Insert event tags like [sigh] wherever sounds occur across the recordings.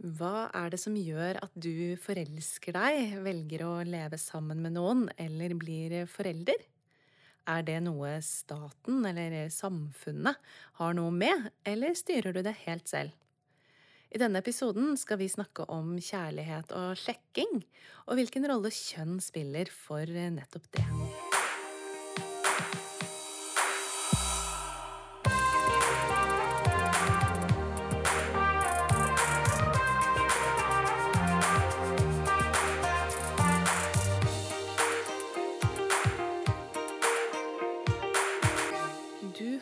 Hva er det som gjør at du forelsker deg, velger å leve sammen med noen eller blir forelder? Er det noe staten eller samfunnet har noe med, eller styrer du det helt selv? I denne episoden skal vi snakke om kjærlighet og sjekking, og hvilken rolle kjønn spiller for nettopp det.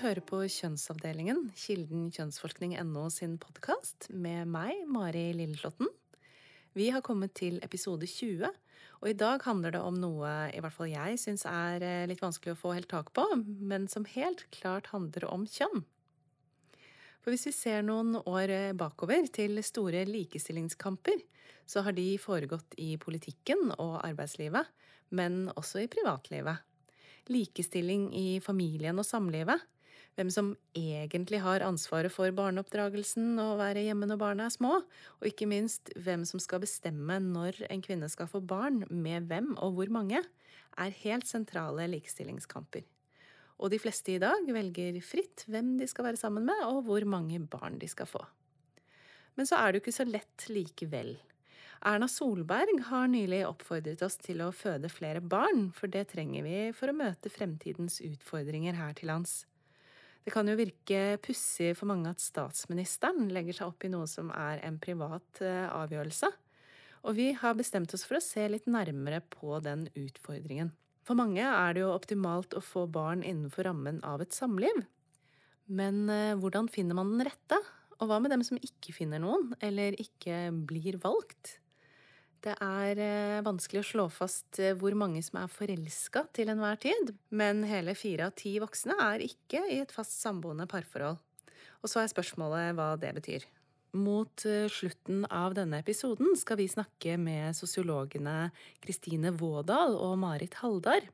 Hører på Kjønnsavdelingen, Kilden kjønnsforskning.no sin podkast, med meg, Mari Lilleslåtten. Vi har kommet til episode 20, og i dag handler det om noe i hvert fall jeg syns er eh, litt vanskelig å få helt tak på, men som helt klart handler om kjønn. For hvis vi ser noen år eh, bakover til store likestillingskamper, så har de foregått i politikken og arbeidslivet, men også i privatlivet. Likestilling i familien og samlivet hvem som egentlig har ansvaret for barneoppdragelsen og være hjemme når barna er små, og ikke minst hvem som skal bestemme når en kvinne skal få barn, med hvem og hvor mange, er helt sentrale likestillingskamper. Og de fleste i dag velger fritt hvem de skal være sammen med, og hvor mange barn de skal få. Men så er det jo ikke så lett likevel. Erna Solberg har nylig oppfordret oss til å føde flere barn, for det trenger vi for å møte fremtidens utfordringer her til lands. Det kan jo virke pussig for mange at statsministeren legger seg opp i noe som er en privat eh, avgjørelse. Og vi har bestemt oss for å se litt nærmere på den utfordringen. For mange er det jo optimalt å få barn innenfor rammen av et samliv. Men eh, hvordan finner man den rette? Og hva med dem som ikke finner noen, eller ikke blir valgt? Det er eh, vanskelig å slå fast eh, hvor mange som er forelska til enhver tid, men hele fire av ti voksne er ikke i et fast samboende parforhold. Og så er spørsmålet hva det betyr. Mot eh, slutten av denne episoden skal vi snakke med sosiologene Kristine Vådal og Marit Haldar.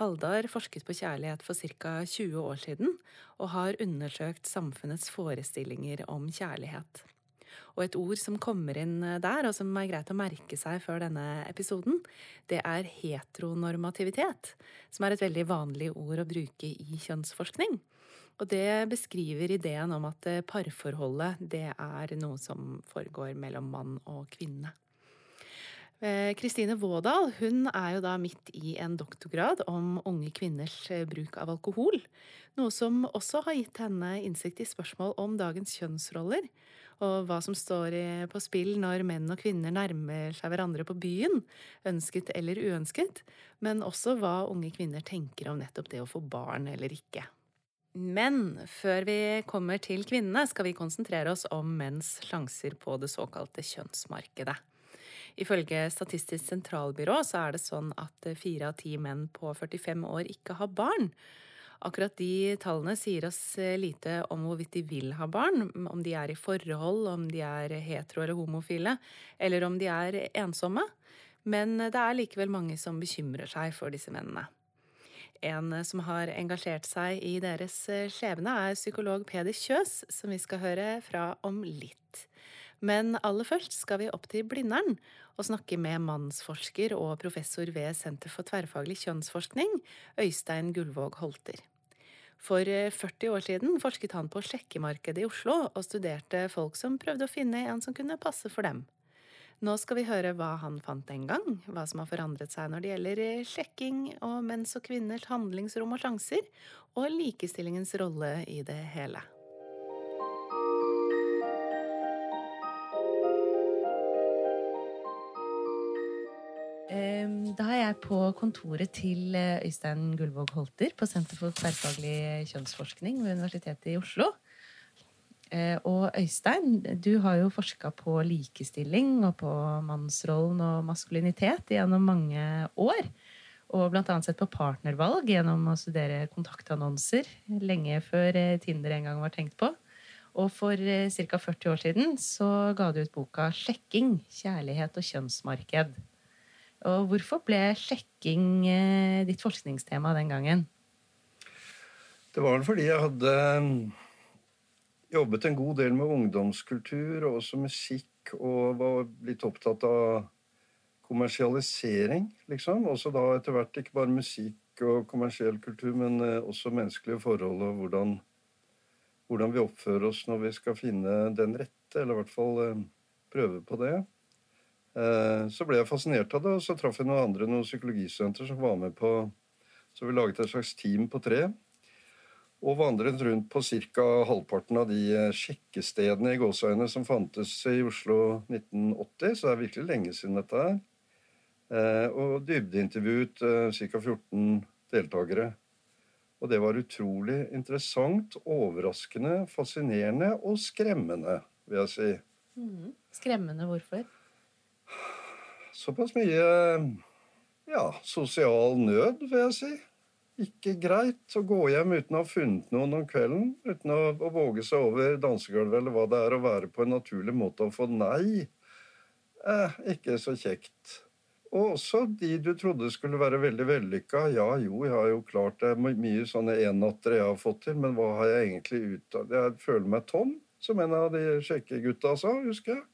Haldar forsket på kjærlighet for ca. 20 år siden, og har undersøkt samfunnets forestillinger om kjærlighet. Og et ord som kommer inn eh, der, og som er greit å merke seg før denne episoden, det er heteronormativitet, som er et veldig vanlig ord å bruke i kjønnsforskning. Og det beskriver ideen om at eh, parforholdet, det er noe som foregår mellom mann og kvinne. Eh, Kristine Vådal hun er jo da midt i en doktorgrad om unge kvinners bruk av alkohol. Noe som også har gitt henne innsikt i spørsmål om dagens kjønnsroller og hva som står på spill når menn og kvinner nærmer seg hverandre på byen, ønsket eller uønsket, men også hva unge kvinner tenker om nettopp det å få barn eller ikke. Men før vi kommer til kvinnene, skal vi konsentrere oss om menns sjanser på det såkalte kjønnsmarkedet. Ifølge Statistisk sentralbyrå så er det sånn at fire av ti menn på 45 år ikke har barn. Akkurat de tallene sier oss eh, lite om hvorvidt de vil ha barn, om de er i forhold, om de er hetero eller homofile, eller om de er ensomme. Men det er likevel mange som bekymrer seg for disse mennene. En som har engasjert seg i deres eh, skjebne, er psykolog Peder Kjøs, som vi skal høre fra om litt. Men aller først skal vi opp til Blindern og snakke med mannsforsker og professor ved Senter for tverrfaglig kjønnsforskning, Øystein Gullvåg Holter. For 40 eh, år siden forsket han på sjekkemarkedet i Oslo og studerte folk som prøvde å finne en som kunne passe for dem. Nå skal vi høre hva han fant den gang, hva som har forandret seg når det gjelder eh, sjekking og menns og kvinners handlingsrom og sjanser, og likestillingens rolle i det hele. Da er jeg på kontoret til eh, Øystein Gullvåg Holter på Senter for tverrfaglig kjønnsforskning ved Universitetet i Oslo. Eh, og Øystein, du har jo forska på likestilling og på mannsrollen og maskulinitet gjennom mange år. Og bl.a. sett på partnervalg gjennom å studere kontaktannonser lenge før eh, Tinder en gang var tenkt på. Og for ca. 40 år siden så ga du ut boka 'Sjekking kjærlighet og kjønnsmarked'. Og hvorfor ble sjekking eh, ditt forskningstema den gangen? Det var fordi jeg hadde jobbet en god del med ungdomskultur og også musikk, og var litt opptatt av kommersialisering, liksom. Også da etter hvert ikke bare musikk og kommersiell kultur, men eh, også menneskelige forhold og hvordan, hvordan vi oppfører oss når vi skal finne den rette, eller i hvert fall eh, prøve på det. Eh, så ble jeg fascinert av det, og så traff jeg noen andre, noen psykologistudenter som var med på Så vi laget et slags team på tre og vandret rundt på ca. halvparten av de eh, sjekkestedene i gåseøyne som fantes i Oslo 1980, så det er virkelig lenge siden dette her. Eh, og dybdeintervjuet ca. 14 deltakere. Og det var utrolig interessant, overraskende, fascinerende og skremmende, vil jeg si. Mm. Skremmende hvorfor? Såpass mye ja, sosial nød, vil jeg si ikke greit å gå hjem uten å ha funnet noen om kvelden. Uten å, å våge seg over dansegulvet eller hva det er å være på en naturlig måte og få nei. Eh, ikke så kjekt. Og også de du trodde skulle være veldig vellykka. Ja, jo, jeg har jo klart det. Mye sånne ennatter jeg har fått til, men hva har jeg egentlig ut av Jeg føler meg tom, som en av de sjekkegutta sa, husker jeg.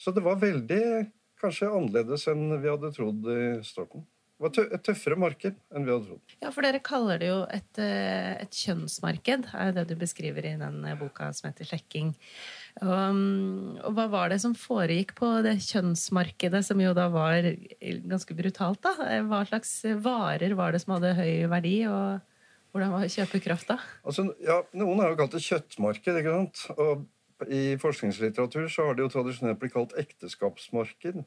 Så det var veldig kanskje annerledes enn vi hadde trodd i starten. Det var et tøffere marked enn vi hadde trodd. Ja, for dere kaller det jo et, eh, et kjønnsmarked, er det du beskriver i den eh, boka som heter 'Sjekking'. Um, og hva var det som foregikk på det kjønnsmarkedet, som jo da var ganske brutalt? da? Hva slags varer var det som hadde høy verdi, og hvordan var kjøpekrafta? Altså, ja, noen har jo kalt det kjøttmarked, ikke sant? Og i forskningslitteratur så har det jo tradisjonelt blitt kalt ekteskapsmarked.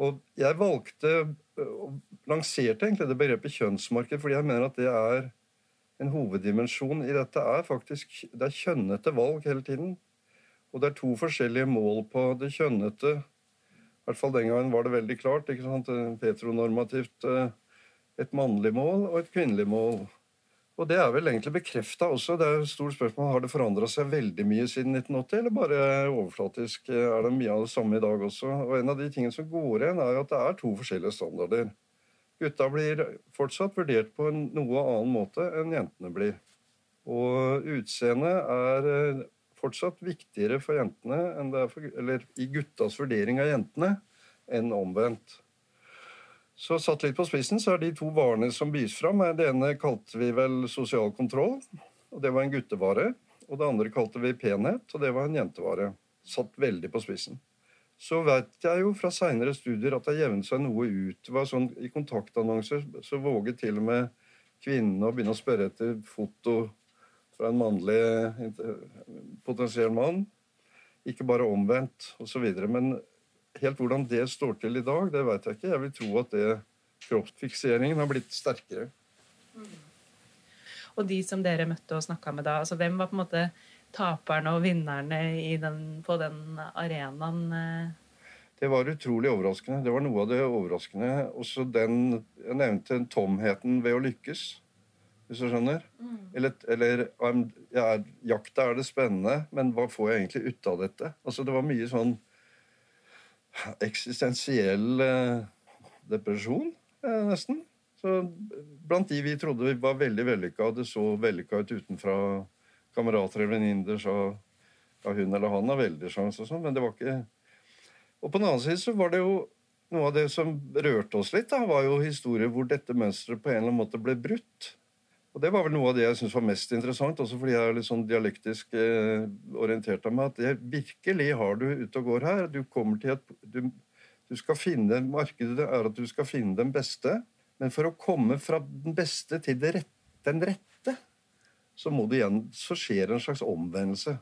Og jeg valgte og lanserte egentlig det begrepet kjønnsmarked fordi jeg mener at det er en hoveddimensjon i dette. er faktisk, Det er kjønnete valg hele tiden. Og det er to forskjellige mål på det kjønnete. I hvert fall den gangen var det veldig klart. ikke sant? Petronormativt eh, et mannlig mål og et kvinnelig mål. Og det er vel egentlig bekrefta også. Det er et stort spørsmål, Har det forandra seg veldig mye siden 1980, eller bare overflatisk? Er det mye av det samme i dag også? Og En av de tingene som går igjen, er at det er to forskjellige standarder. Gutta blir fortsatt vurdert på en noe annen måte enn jentene blir. Og utseendet er eh, fortsatt viktigere for jentene, for, eller i guttas vurdering av jentene, enn omvendt. Så satt litt på spissen, så er de to varene som bys fram Det ene kalte vi vel sosial kontroll, og det var en guttevare. Og det andre kalte vi penhet, og det var en jentevare. Satt veldig på spissen. Så vet jeg jo fra seinere studier at det jevnet seg noe ut. Det var sånn, I kontaktannonser så våget til og med kvinnene å begynne å spørre etter foto fra en mannlig potensiell mann. Ikke bare omvendt osv. Men Helt hvordan det står til i dag, det vet jeg ikke. Jeg vil tro at det, kroppsfikseringen har blitt sterkere. Mm. Og de som dere møtte og snakka med da, altså hvem var på en måte taperne og vinnerne den, på den arenaen? Eh? Det var utrolig overraskende. Det var noe av det overraskende. Også den Jeg nevnte tomheten ved å lykkes, hvis du skjønner. Mm. Eller, eller ja, jakta er det spennende, men hva får jeg egentlig ut av dette? Altså, det var mye sånn eksistensiell eh, depresjon, eh, nesten. Så blant de vi trodde var veldig vellykka, det så vellykka ut utenfra kamerater eller venninner, så ja, hun eller han har veldig sjanse og sånn, men det var ikke Og på den annen side så var det jo noe av det som rørte oss litt, da, var jo historier hvor dette mønsteret på en eller annen måte ble brutt. Og Det var vel noe av det jeg syntes var mest interessant, også fordi jeg er litt sånn dialektisk eh, orientert av meg. At det virkelig har du ute og går her. Du kommer til at du, du skal finne Markedet er at du skal finne den beste. Men for å komme fra den beste til rette, den rette, så, må det igjen, så skjer en slags omvendelse.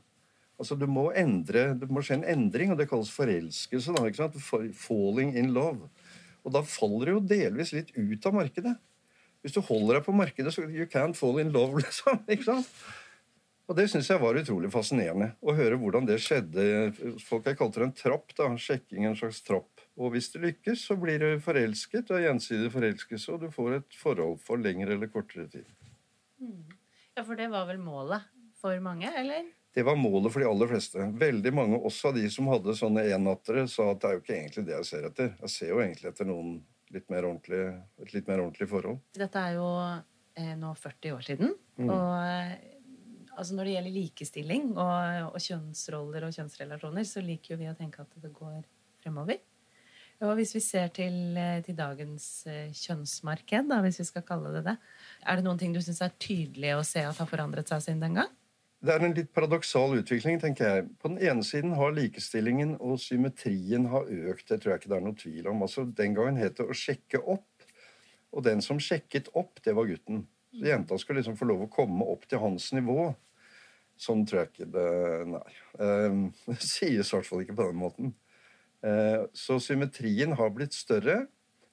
Altså Du må endre, det må skje en endring, og det kalles forelskelse. da, ikke sant? Falling in love. Og da faller du jo delvis litt ut av markedet. Hvis du holder deg på markedet, så you can't fall in love, [laughs] liksom. ikke sant? Og det syns jeg var utrolig fascinerende. Å høre hvordan det skjedde. Folk har kalt det en trapp. da, Sjekking en slags trapp. Og hvis det lykkes, så blir du forelsket, og gjensidig forelskelse, og du får et forhold for lengre eller kortere tid. Mm. Ja, for det var vel målet for mange, eller? Det var målet for de aller fleste. Veldig mange, også av de som hadde sånne ennattere, sa at det er jo ikke egentlig det jeg ser etter. Jeg ser jo egentlig etter noen litt mer ordentlig, et litt mer ordentlig forhold. Dette er jo eh, nå 40 år siden. Mm. Og eh, altså når det gjelder likestilling og, og, kjønnsroller og kjønnsrelasjoner, så liker jo vi å tenke at det går fremover. Og hvis vi ser til, eh, til dagens eh, kjønnsmarked, da, hvis vi skal kalle det det, er det noen ting du syns er tydelig å se at har forandret seg siden den gang? Det er en litt paradoksal utvikling, tenker jeg. På den ene siden har likestillingen og symmetrien har økt. Det tror jeg ikke det er noe tvil om. Altså, Den gangen het det å sjekke opp. Og den som sjekket opp, det var gutten. Så jenta skulle liksom få lov å komme opp til hans nivå. Sånn tror jeg ikke det Nei. Eh, [laughs] det sies i hvert fall ikke på den måten. Eh, så symmetrien har blitt større.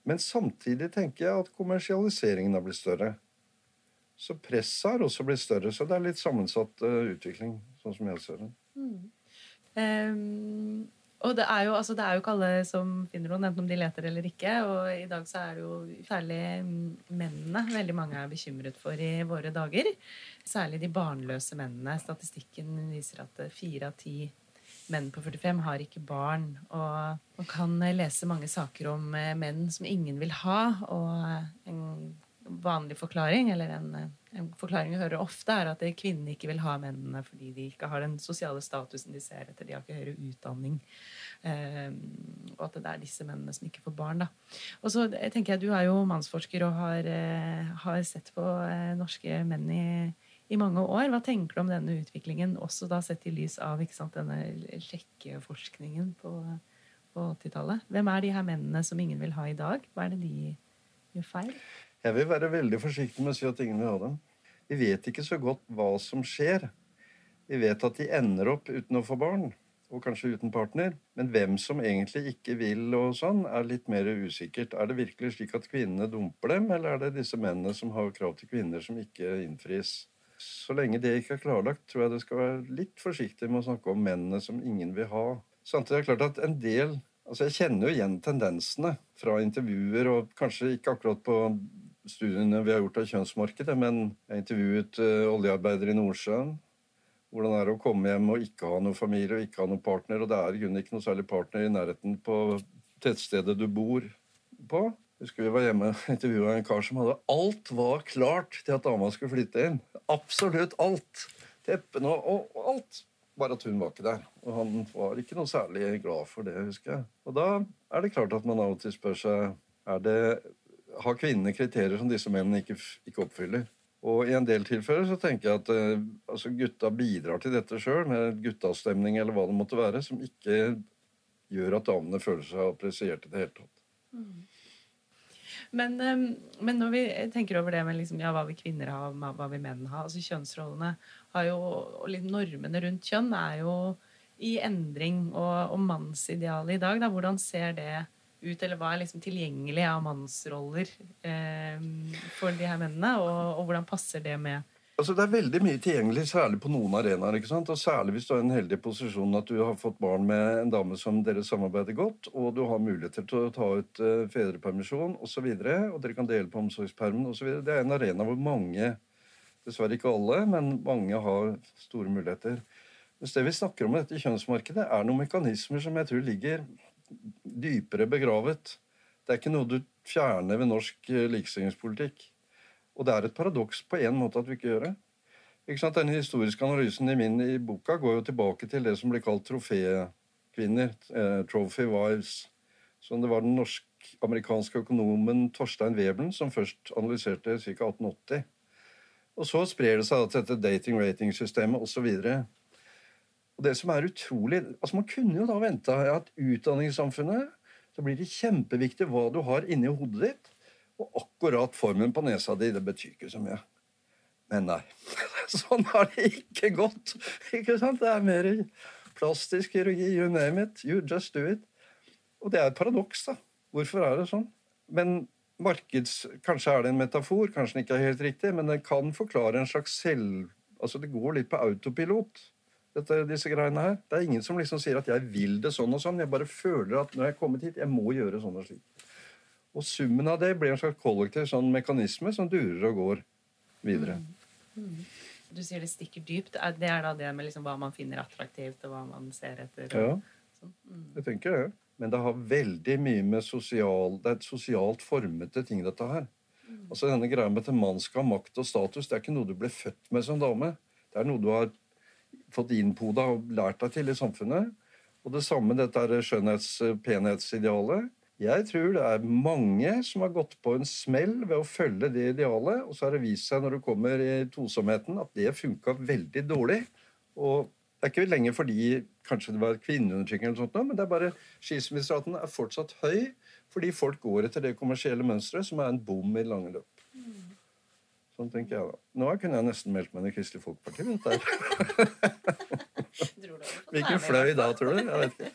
Men samtidig tenker jeg at kommersialiseringen har blitt større. Så presset har også blitt større. Så det er litt sammensatt uh, utvikling, sånn som jeg ser det. Mm. Um, og det er, jo, altså, det er, jo, ikke alle som finner noen, enten om de leter eller ikke. Og i dag så er det jo særlig mennene veldig mange er bekymret for i våre dager. Særlig de barnløse mennene. Statistikken viser at fire av ti menn på 45 har ikke barn. Og man kan lese mange saker om eh, menn som ingen vil ha. Og en vanlig forklaring, eller en, en, forklaring vi hører ofte, er at kvinnene ikke vil ha mennene fordi de ikke har den sosiale statusen de ser etter. De har ikke høyere utdanning. Eh, og at det er disse mennene som ikke får barn. Da. Og så tenker jeg, Du er jo mannsforsker og har, eh, har sett på eh, norske menn i, i, mange år. Hva tenker du om denne utviklingen, også da sett i lys av sant, denne sjekkeforskningen på, på 80-tallet? Hvem er de her mennene som ingen vil ha i dag? Hva er det de gjør feil? Jeg vil være veldig forsiktig med å si at ingen vil ha dem. Vi vet ikke så godt hva som skjer. Vi vet at de ender opp uten å få barn, og kanskje uten partner. Men hvem som egentlig ikke vil, og sånn, er litt mer usikkert. Er det virkelig slik at kvinnene dumper dem, eller er det disse mennene som har krav til kvinner, som ikke innfris? Så lenge det ikke er klarlagt, tror jeg det skal være litt forsiktig med å snakke om mennene som ingen vil ha. Samtidig er det klart at en del Altså, Jeg kjenner jo igjen tendensene fra intervjuer, og kanskje ikke akkurat på studiene vi har gjort av kjønnsmarkedet, men jeg intervjuet uh, oljearbeidere i Nordsjøen. Hvordan det er å komme hjem og ikke ha noen familie og ikke ha noen partner. Og det er i grunnen ikke noe særlig partner i nærheten på tettstedet du bor på. Husker vi var hjemme og intervjua en kar som hadde alt var klart til at dama skulle flytte inn. Absolutt alt. Teppene og, og alt. Bare at hun var ikke der. Og han var ikke noe særlig glad for det, husker jeg. Og da er det klart at man av og til spør seg er det har kvinnene kriterier som disse mennene ikke, ikke, oppfyller. Og I en del tilfeller så tenker jeg at eh, altså gutta bidrar til dette sjøl, med guttastemning eller hva det måtte være, som ikke gjør at damene føler seg appresiert i det hele tatt. Mm. Men, um, men, når vi tenker over det med liksom, ja, hva vi kvinner har, hva vi menn har altså Kjønnsrollene har jo, og litt normene rundt kjønn er jo i endring. Og, og mannsidealet i dag, da, hvordan ser det ut, eller hva er liksom tilgjengelig av mannsroller eh, for de her mennene, og, og, hvordan passer det med Altså, Det er veldig mye tilgjengelig, særlig på noen arenaer. ikke sant? Og Særlig hvis du er i en heldig posisjon at du har fått barn med en dame som dere samarbeider godt, og du har muligheter til å ta ut uh, fedrepermisjon osv., og, og dere kan dele på omsorgspermen osv. Det er en arena hvor mange, dessverre ikke alle, men mange har store muligheter. Mens det vi snakker om i dette kjønnsmarkedet, er noen mekanismer som jeg tror ligger dypere begravet. Det er ikke noe du fjerner ved norsk eh, likestillingspolitikk. Og det er et paradoks på en måte at vi ikke gjør det. Ikke? Denne historiske analysen i min i boka går jo tilbake til det som blir kalt trofékvinner. Eh, trophy wives. Som det var den norsk-amerikanske økonomen Torstein Webelen som først analyserte ca. 1880. Og så sprer det seg til dette dating-rating-systemet osv. Og det som er utrolig, altså Man kunne jo da venta at utdanningssamfunnet så blir det kjempeviktig hva du har inni hodet ditt. Og akkurat formen på nesa di, det betyr ikke så mye. Men nei. [laughs] Sånn har det ikke gått. Ikke sant? Det er mer plastisk kirurgi. You name it. You just do it. Og det er et paradoks, da. Hvorfor er det sånn? Men markeds... Kanskje er det en metafor, kanskje den ikke er helt riktig, men den kan forklare en slags selv... Altså, det går litt på autopilot dette, disse greiene her. Det er ingen som liksom sier at 'jeg vil det sånn og sånn'. Jeg bare føler at når jeg er kommet hit, jeg må gjøre sånn og slik. Og summen av det blir en slags kollektiv sånn mekanisme som durer og går videre. Mm. Mm. Du sier det stikker dypt. Det er da det med liksom hva man finner attraktivt, og hva man ser etter? Ja, sånn. mm. jeg tenker det. Men det har veldig mye med sosial Det er et sosialt formete ting, dette her. Mm. Altså Denne greia med at mann skal ha makt og status, det er ikke noe du ble født med som dame. Det er noe du har fått innpoda og lært deg til i samfunnet. Og det samme dette er skjønnhets- penhetsidealet. Jeg tror det er mange som har gått på en smell ved å følge det idealet, og så har det vist seg når du kommer i tosomheten, at det funka veldig dårlig. Og det er ikke lenger fordi kanskje det var kvinneundertrykking, eller sånt, men det er bare skilsmisseraten er fortsatt høy fordi folk går etter det kommersielle mønsteret, som er en bom i lange løp. Sånn tenker jeg da. Nå kunne jeg nesten meldt meg inn i Kristelig Folkeparti. vet der. [laughs] Hvilken fløy da, tror du? Jeg vet ikke.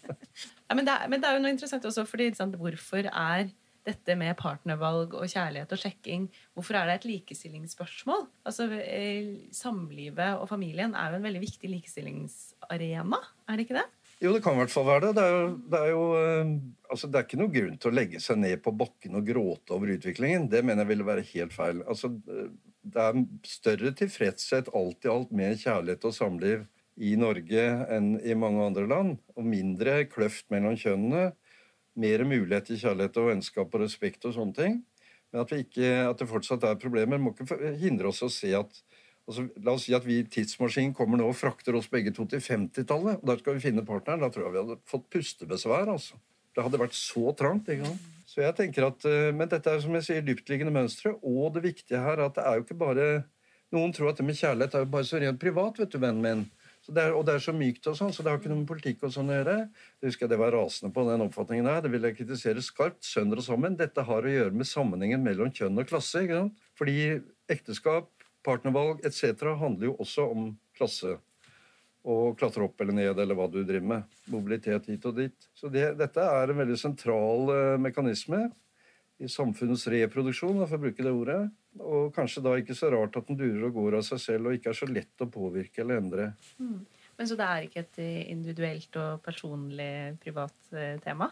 [laughs] ja, men, det er, men, det er, jo noe interessant også, fordi sant, hvorfor er dette med partnervalg og kjærlighet og sjekking Hvorfor er det et likestillingsspørsmål? Altså, eh, Samlivet og familien er jo en veldig viktig likestillingsarena, er det ikke det? Jo, det kan i hvert fall være det. Det er, det, er jo, eh, altså, det er ikke noe grunn til å legge seg ned på bakken og gråte over utviklingen. Det mener jeg ville være helt feil. Altså, det er større tilfredshet alt i alt med kjærlighet og samliv i Norge enn i mange andre land. Og mindre kløft mellom kjønnene. Mer mulighet til kjærlighet og vennskap og respekt og sånne ting. Men at, ikke, at det fortsatt er problemer, må ikke hindre oss å se at Altså, la oss si at vi i tidsmaskinen kommer nå og frakter oss begge to til 50-tallet. og Der skal vi finne partneren. Da tror jeg vi hadde fått pustebesvær. altså. Det hadde vært så trangt. ikke sant? Så jeg tenker at, eh, Men dette er som jeg sier, dyptliggende mønstre. Og det viktige her er at det er jo ikke bare Noen tror at det med kjærlighet er jo bare så rent privat, vet du, vennen min. Det er, og det er så mykt, og sånn, så det har ikke noe med politikk og sånn å gjøre. Det husker jeg det var rasende på, den oppfatningen her. Det vil jeg kritisere skarpt. Sønder og sammen. Dette har å gjøre med sammenhengen mellom kjønn og klasse. ikke sant? Fordi ekteskap partnervalg etc. handler jo også om klasse. Og klatre opp eller ned, eller hva du driver med. Mobilitet hit og dit. Så det, dette er en veldig sentral uh, mekanisme i samfunnets reproduksjon, for å bruke det ordet. Og kanskje da ikke så rart at den durer og går av seg selv og ikke er så lett å påvirke eller endre. Mm. Men Så det er ikke et individuelt og personlig privat uh, tema?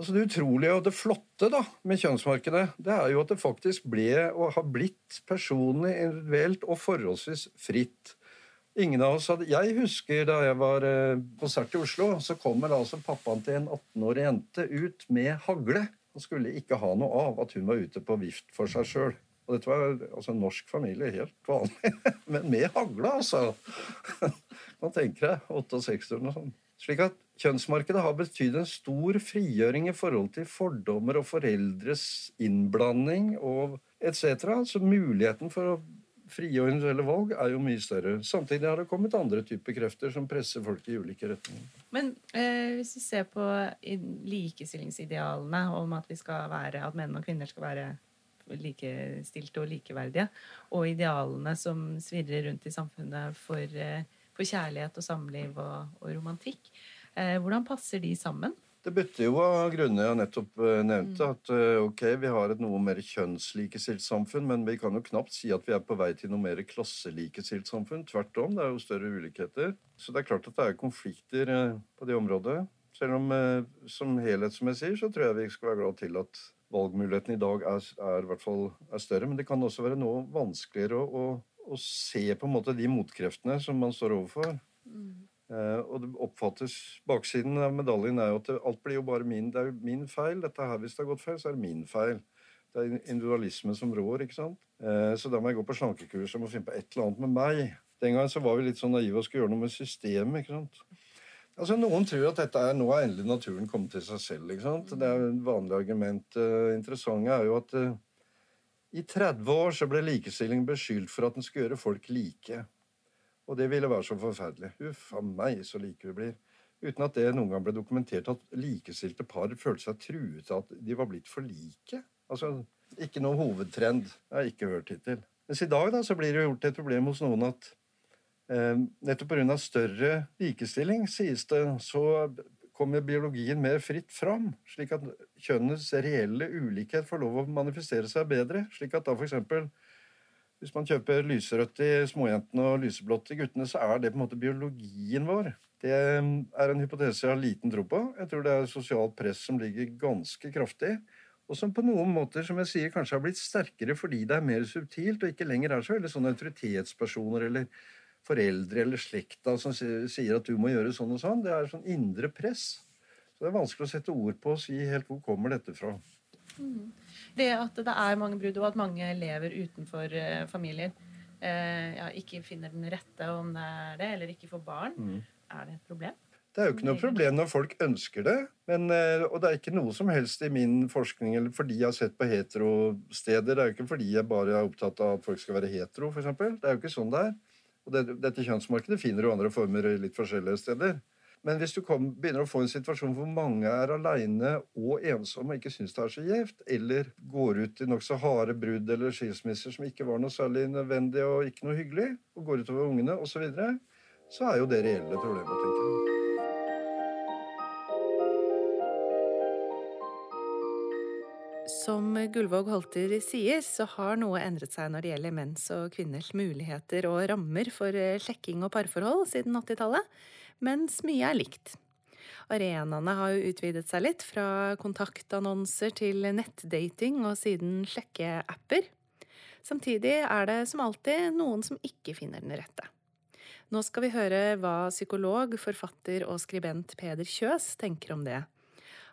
Altså Det utrolige og det flotte da, med kjønnsmarkedet, det er jo at det faktisk ble og har blitt personlig, individuelt og forholdsvis fritt. Ingen av oss hadde, Jeg husker da jeg var eh, konsert i Oslo, så kommer altså pappaen til en 18-årig jente ut med hagle. Han skulle ikke ha noe av at hun var ute på vift for seg sjøl. Og dette var altså en norsk familie, helt vanlig. [laughs] Men med hagle, altså! [laughs] Man tenker deg 68 eller noe sånt. Slik at kjønnsmarkedet har betydd en stor frigjøring i forhold til fordommer og foreldres innblanding og etc. Så muligheten for å frie og individuelle valg er jo mye større. Samtidig har det kommet andre typer krefter som presser folk i ulike retninger. Men eh, hvis vi ser på likestillingsidealene om at, være, at menn og kvinner skal være likestilte og likeverdige, og idealene som svirrer rundt i samfunnet for eh, for kjærlighet og samliv og, og romantikk. Eh, hvordan passer de sammen? Det bytter jo av grunner jeg nettopp eh, nevnte. Mm. At eh, ok, vi har et noe mer kjønnslikestilt samfunn, men vi kan jo knapt si at vi er på vei til noe mer klasselikestilt samfunn. Tvert om, det er jo større ulikheter. Så det er klart at det er konflikter eh, på det området. Selv om som helhet, som jeg sier, så tror jeg vi skal være glad til at valgmuligheten i dag er, er, er større. Men det kan også være noe vanskeligere å, å å se på en måte de motkreftene som man står overfor. Mm. Uh, og det oppfattes Baksiden av medaljen er jo at det, alt blir jo bare min. Det er jo min feil. Dette her, Hvis det har gått feil, så er det min feil. Det er individualisme som rår. ikke sant? Uh, så da må jeg gå på slankekurs og må finne på et eller annet med meg. Den gangen så var vi litt sånn naive og skulle gjøre noe med systemet. ikke sant? Altså, Noen tror at dette er, nå er endelig naturen kommet til seg selv. ikke sant? Det er et vanlig argument. Uh, interessante er jo at i 30 år så ble likestilling beskyldt for at den skulle gjøre folk like. Og det ville være så forferdelig. Uff a meg, så like vi blir. Uten at det noen gang ble dokumentert at likestilte par følte seg truet av at de var blitt for like. Altså, Ikke noen hovedtrend. Jeg har ikke hørt hittil. Mens i dag da, så blir det gjort et problem hos noen at eh, nettopp pga. større likestilling, sies det, så kommer biologien mer fritt fram, slik at kjønnets reelle ulikhet får lov å manifestere seg bedre. Slik at da f.eks. hvis man kjøper lyserødt i småjentene og lyseblått i guttene, så er det på en måte biologien vår. Det er en hypotese jeg har liten tro på. Jeg tror det er sosialt press som ligger ganske kraftig. Og som på noen måter som jeg sier, kanskje har blitt sterkere fordi det er mer subtilt og ikke lenger er så veldig sånne autoritetspersoner eller foreldre eller slekta som sier at du må gjøre sånn og sånn. Det er sånn indre press. Så det er vanskelig å sette ord på og si helt hvor kommer dette fra. Mm. Det at det er mange brudd, og at mange lever utenfor uh, familier, eh, ja, ikke finner den rette, om det er det, eller ikke får barn, Mm. er det et problem? Det er jo ikke noe problem når folk ønsker det. Men, eh, og det er ikke noe som helst i min forskning eller fordi jeg har sett på heterosteder. Det er jo ikke fordi jeg bare er opptatt av at folk skal være hetero, f.eks. Det er jo ikke sånn det er. Og det, dette kjønnsmarkedet finner du andre former litt forskjellige steder. Men hvis du kom, begynner å få en situasjon hvor mange er aleine og ensomme og ikke syns det er så gjevt, eller går ut i nokså harde brudd eller skilsmisser som ikke var noe særlig nødvendig og ikke noe hyggelig, og går utover ungene osv., så, videre, så er jo det reelle problemet, tenker jeg. Som Gullvåg Holter sier, så har noe endret seg når det gjelder menns og kvinners muligheter og rammer for eh, sjekking og parforhold siden 80-tallet, mens mye er likt. Arenaene har jo utvidet seg litt, fra kontaktannonser til nettdating og siden sjekkeapper. Samtidig er det som alltid noen som ikke finner den rette. Nå skal vi høre hva psykolog, forfatter og skribent Peder Kjøs tenker om det.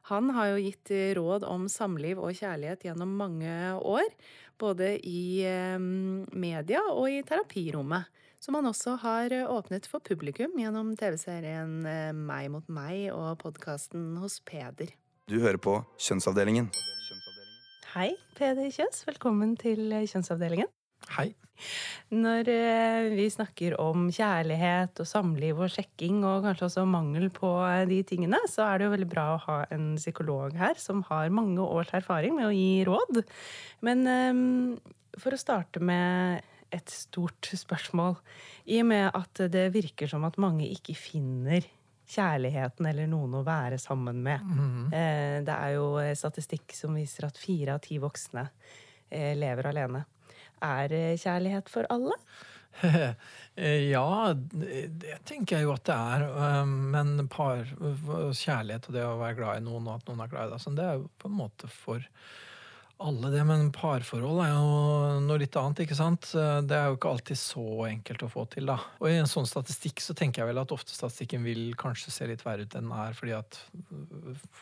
Han har jo gitt råd om samliv og kjærlighet gjennom mange år, både i eh, media og i terapirommet, som han også har åpnet for publikum gjennom TV-serien eh, Meg mot meg og podkasten Hos Peder. Du hører på Kjønnsavdelingen. Hei, Peder Kjøs. Velkommen til Kjønnsavdelingen. Hei. Når eh, vi snakker om kjærlighet og samliv og sjekking, og kanskje også mangel på eh, de tingene, så er det jo veldig bra å ha en psykolog her som har mange års erfaring med å gi råd. Men eh, for å starte med et stort spørsmål. I og med at det virker som at mange ikke finner kjærligheten eller noen å være sammen med. Eh, Det er jo statistikk som viser at fire av ti voksne lever alene. Er det kjærlighet for alle? [laughs] ja, det, tenker jeg jo at det er. um, Men par, kjærlighet og det å være glad i noen, og at noen er glad i deg, sånn, det er jo på en måte for alle det. Men parforhold er jo noe litt annet, ikke sant? Det er jo ikke alltid så enkelt å få til, da. Og i en sånn statistikk så tenker jeg vel at ofte statistikken vil kanskje se litt verre ut enn den er, fordi at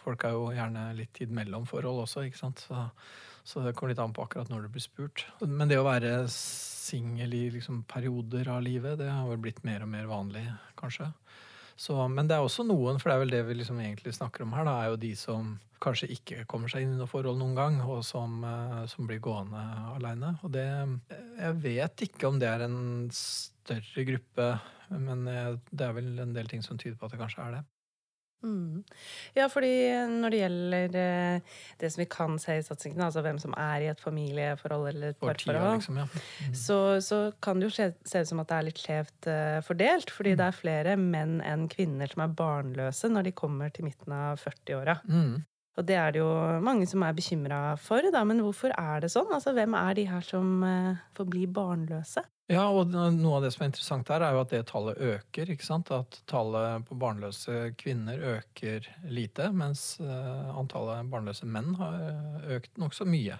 folk er jo gjerne litt tid mellom forhold også, ikke sant. Så så det kommer litt an på akkurat når du blir spurt. Men det å være singel i liksom perioder av livet, det har vel blitt mer og mer vanlig, kanskje. Så, men det er også noen, for det er vel det vi liksom egentlig snakker om her, da, er jo de som kanskje ikke kommer seg inn i noe forhold noen gang, og som, eh, som blir gående aleine. Og det Jeg vet ikke om det er en større gruppe, men eh, det er vel en del ting som tyder på at det kanskje er det. Mm. Ja, fordi når det gjelder eh, det som vi kan se i satsingen, altså hvem som er i et familieforhold eller et parforhold, liksom, ja. Mm. så, så kan det jo se, se ut som at det er litt skjevt eh, fordelt. Fordi det er flere menn enn kvinner som er barnløse når de kommer til midten av 40-åra. Og det er det jo mange som er bekymra for, da. Men hvorfor er det sånn? Altså, hvem er de her som eh, får bli barnløse? Ja, og noe av det som er interessant her, er jo at det tallet øker. ikke sant? At tallet på barnløse kvinner øker lite, mens eh, antallet barnløse menn har eh, økt nokså mye.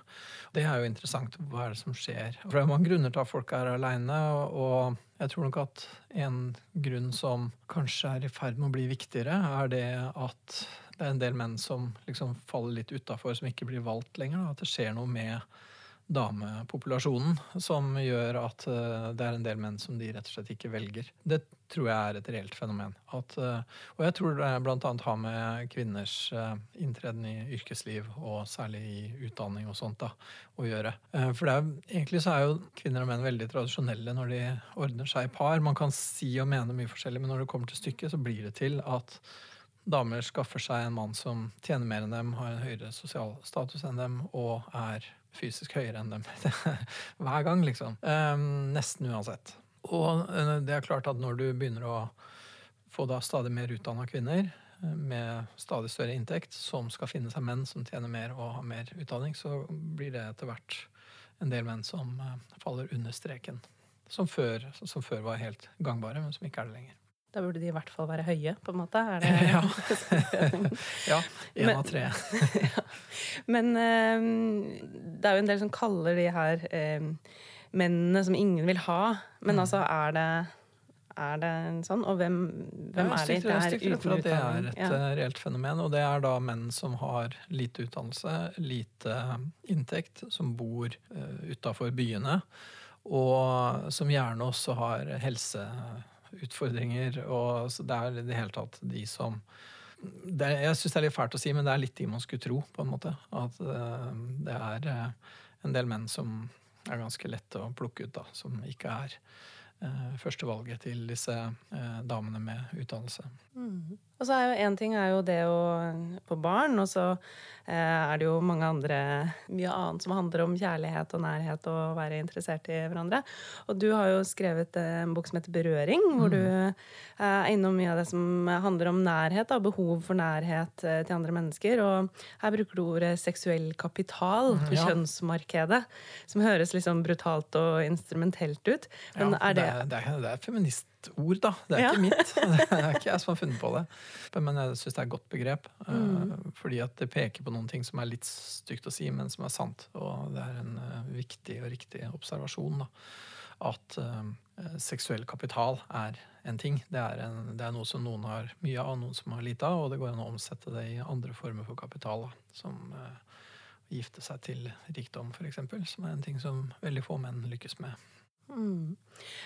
Det er jo interessant. Hva er det som skjer? For det er mange grunner til at folk er aleine, og jeg tror nok at en grunn som kanskje er i ferd med å bli viktigere, er det at det er en del menn som liksom faller litt utafor, som ikke blir valgt lenger. Da. At det skjer noe med damepopulasjonen som gjør at eh, det er en del menn som de rett og slett ikke velger. Det tror jeg er et reelt fenomen. At, eh, og jeg tror det bl.a. har med kvinners eh, inntreden i yrkesliv, og særlig i utdanning og sånt, da, å gjøre. For er, egentlig så er jo kvinner og menn veldig tradisjonelle når de ordner seg i par. Man kan si og mene mye forskjellig, men når det kommer til stykket, så blir det til at damer skaffer seg en mann som tjener mer enn dem, har en høyere sosial status enn dem og er fysisk høyere enn dem. [laughs] Hver gang, liksom. Um, nesten uansett. Og uh, det er klart at når du begynner å få da stadig mer utdanna kvinner uh, med stadig større inntekt, som skal finne seg menn som tjener mer og har mer utdanning, så blir det etter hvert en del menn som uh, faller under streken. Som før, som før var helt gangbare, men som ikke er det lenger. Da burde de i hvert fall være høye, på en måte. Er det... [laughs] ja. [laughs] ja. Én av tre. [laughs] ja. Men um, det er jo en del som kaller de her um, mennene som ingen vil ha. Men Mm. altså, er det, er det sånn? Og hvem, hvem Ja, er de? Det er uten utdanning. det er et Ja. eh, reelt fenomen. Og det er da menn som har lite utdannelse, lite inntekt, som bor uh, utafor byene. og som gjerne også har helseutfordringer. Og så det er i det hele tatt de som det, Jeg syns det er litt fælt å si, men det er litt de man skulle tro, på en måte. At uh, det er uh, en del menn som er ganske lette å plukke ut, da, som ikke er uh, førstevalget til disse damene med utdannelse. Mm. Og så er jo én ting er jo det å få barn, og så eh, er det jo mange andre mye annet som handler om kjærlighet og nærhet og å være interessert i hverandre. Og du har jo skrevet en bok som heter Berøring, hvor mm. du er innom mye av det som handler om nærhet, og behov for nærhet eh, til andre mennesker. Og her bruker du ordet seksuell kapital mm, ja. kjønnsmarkedet, som høres liksom brutalt og instrumentelt ut. Men ja, er det, det, er, det er feminist ord, da. Det er ja. ikke mitt. [laughs] Det er ikke jeg som har funnet på det. Men jeg syns det er et godt begrep. Eh, mm. Fordi at det peker på noen ting som er litt stygt å si, men som er sant. Og det er en uh, viktig og riktig observasjon. da. At uh, seksuell kapital er en ting. Det er, en, det er, noe som noen har mye av, noen som har lite av. Og det går an å omsette det i andre former for kapital. Da, som gifte seg til rikdom, f.eks. Som er en ting som veldig få menn lykkes med. Mm.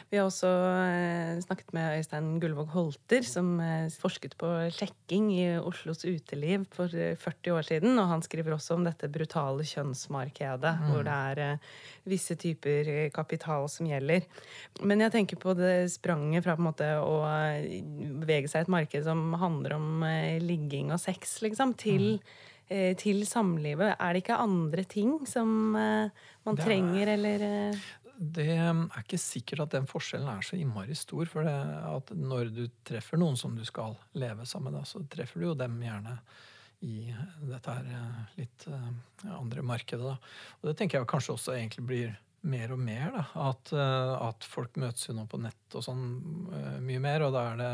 Vi har også eh, snakket med Øystein Gullvåg Holter, som eh, forsket på sjekking i Oslos uteliv for 40 eh, år siden. Og han skriver også om dette brutale kjønnsmarkedet, mm. hvor det er visse typer kapital som gjelder. Men jeg tenker på det spranget fra på en måte å bevege seg i et marked som handler om ligging og sex, liksom, til mm til samlivet. Er det ikke andre ting som man trenger, eller det er ikke sikkert at den forskjellen er så innmari stor. For at når du treffer noen som du skal leve sammen med, så treffer du jo dem gjerne i dette her eh, litt eh, andre markedet. Da. Og det tenker jeg kanskje også egentlig blir mer og mer. Da. At, eh, at folk møtes jo nå på nett og sånn mye mer. Og da er det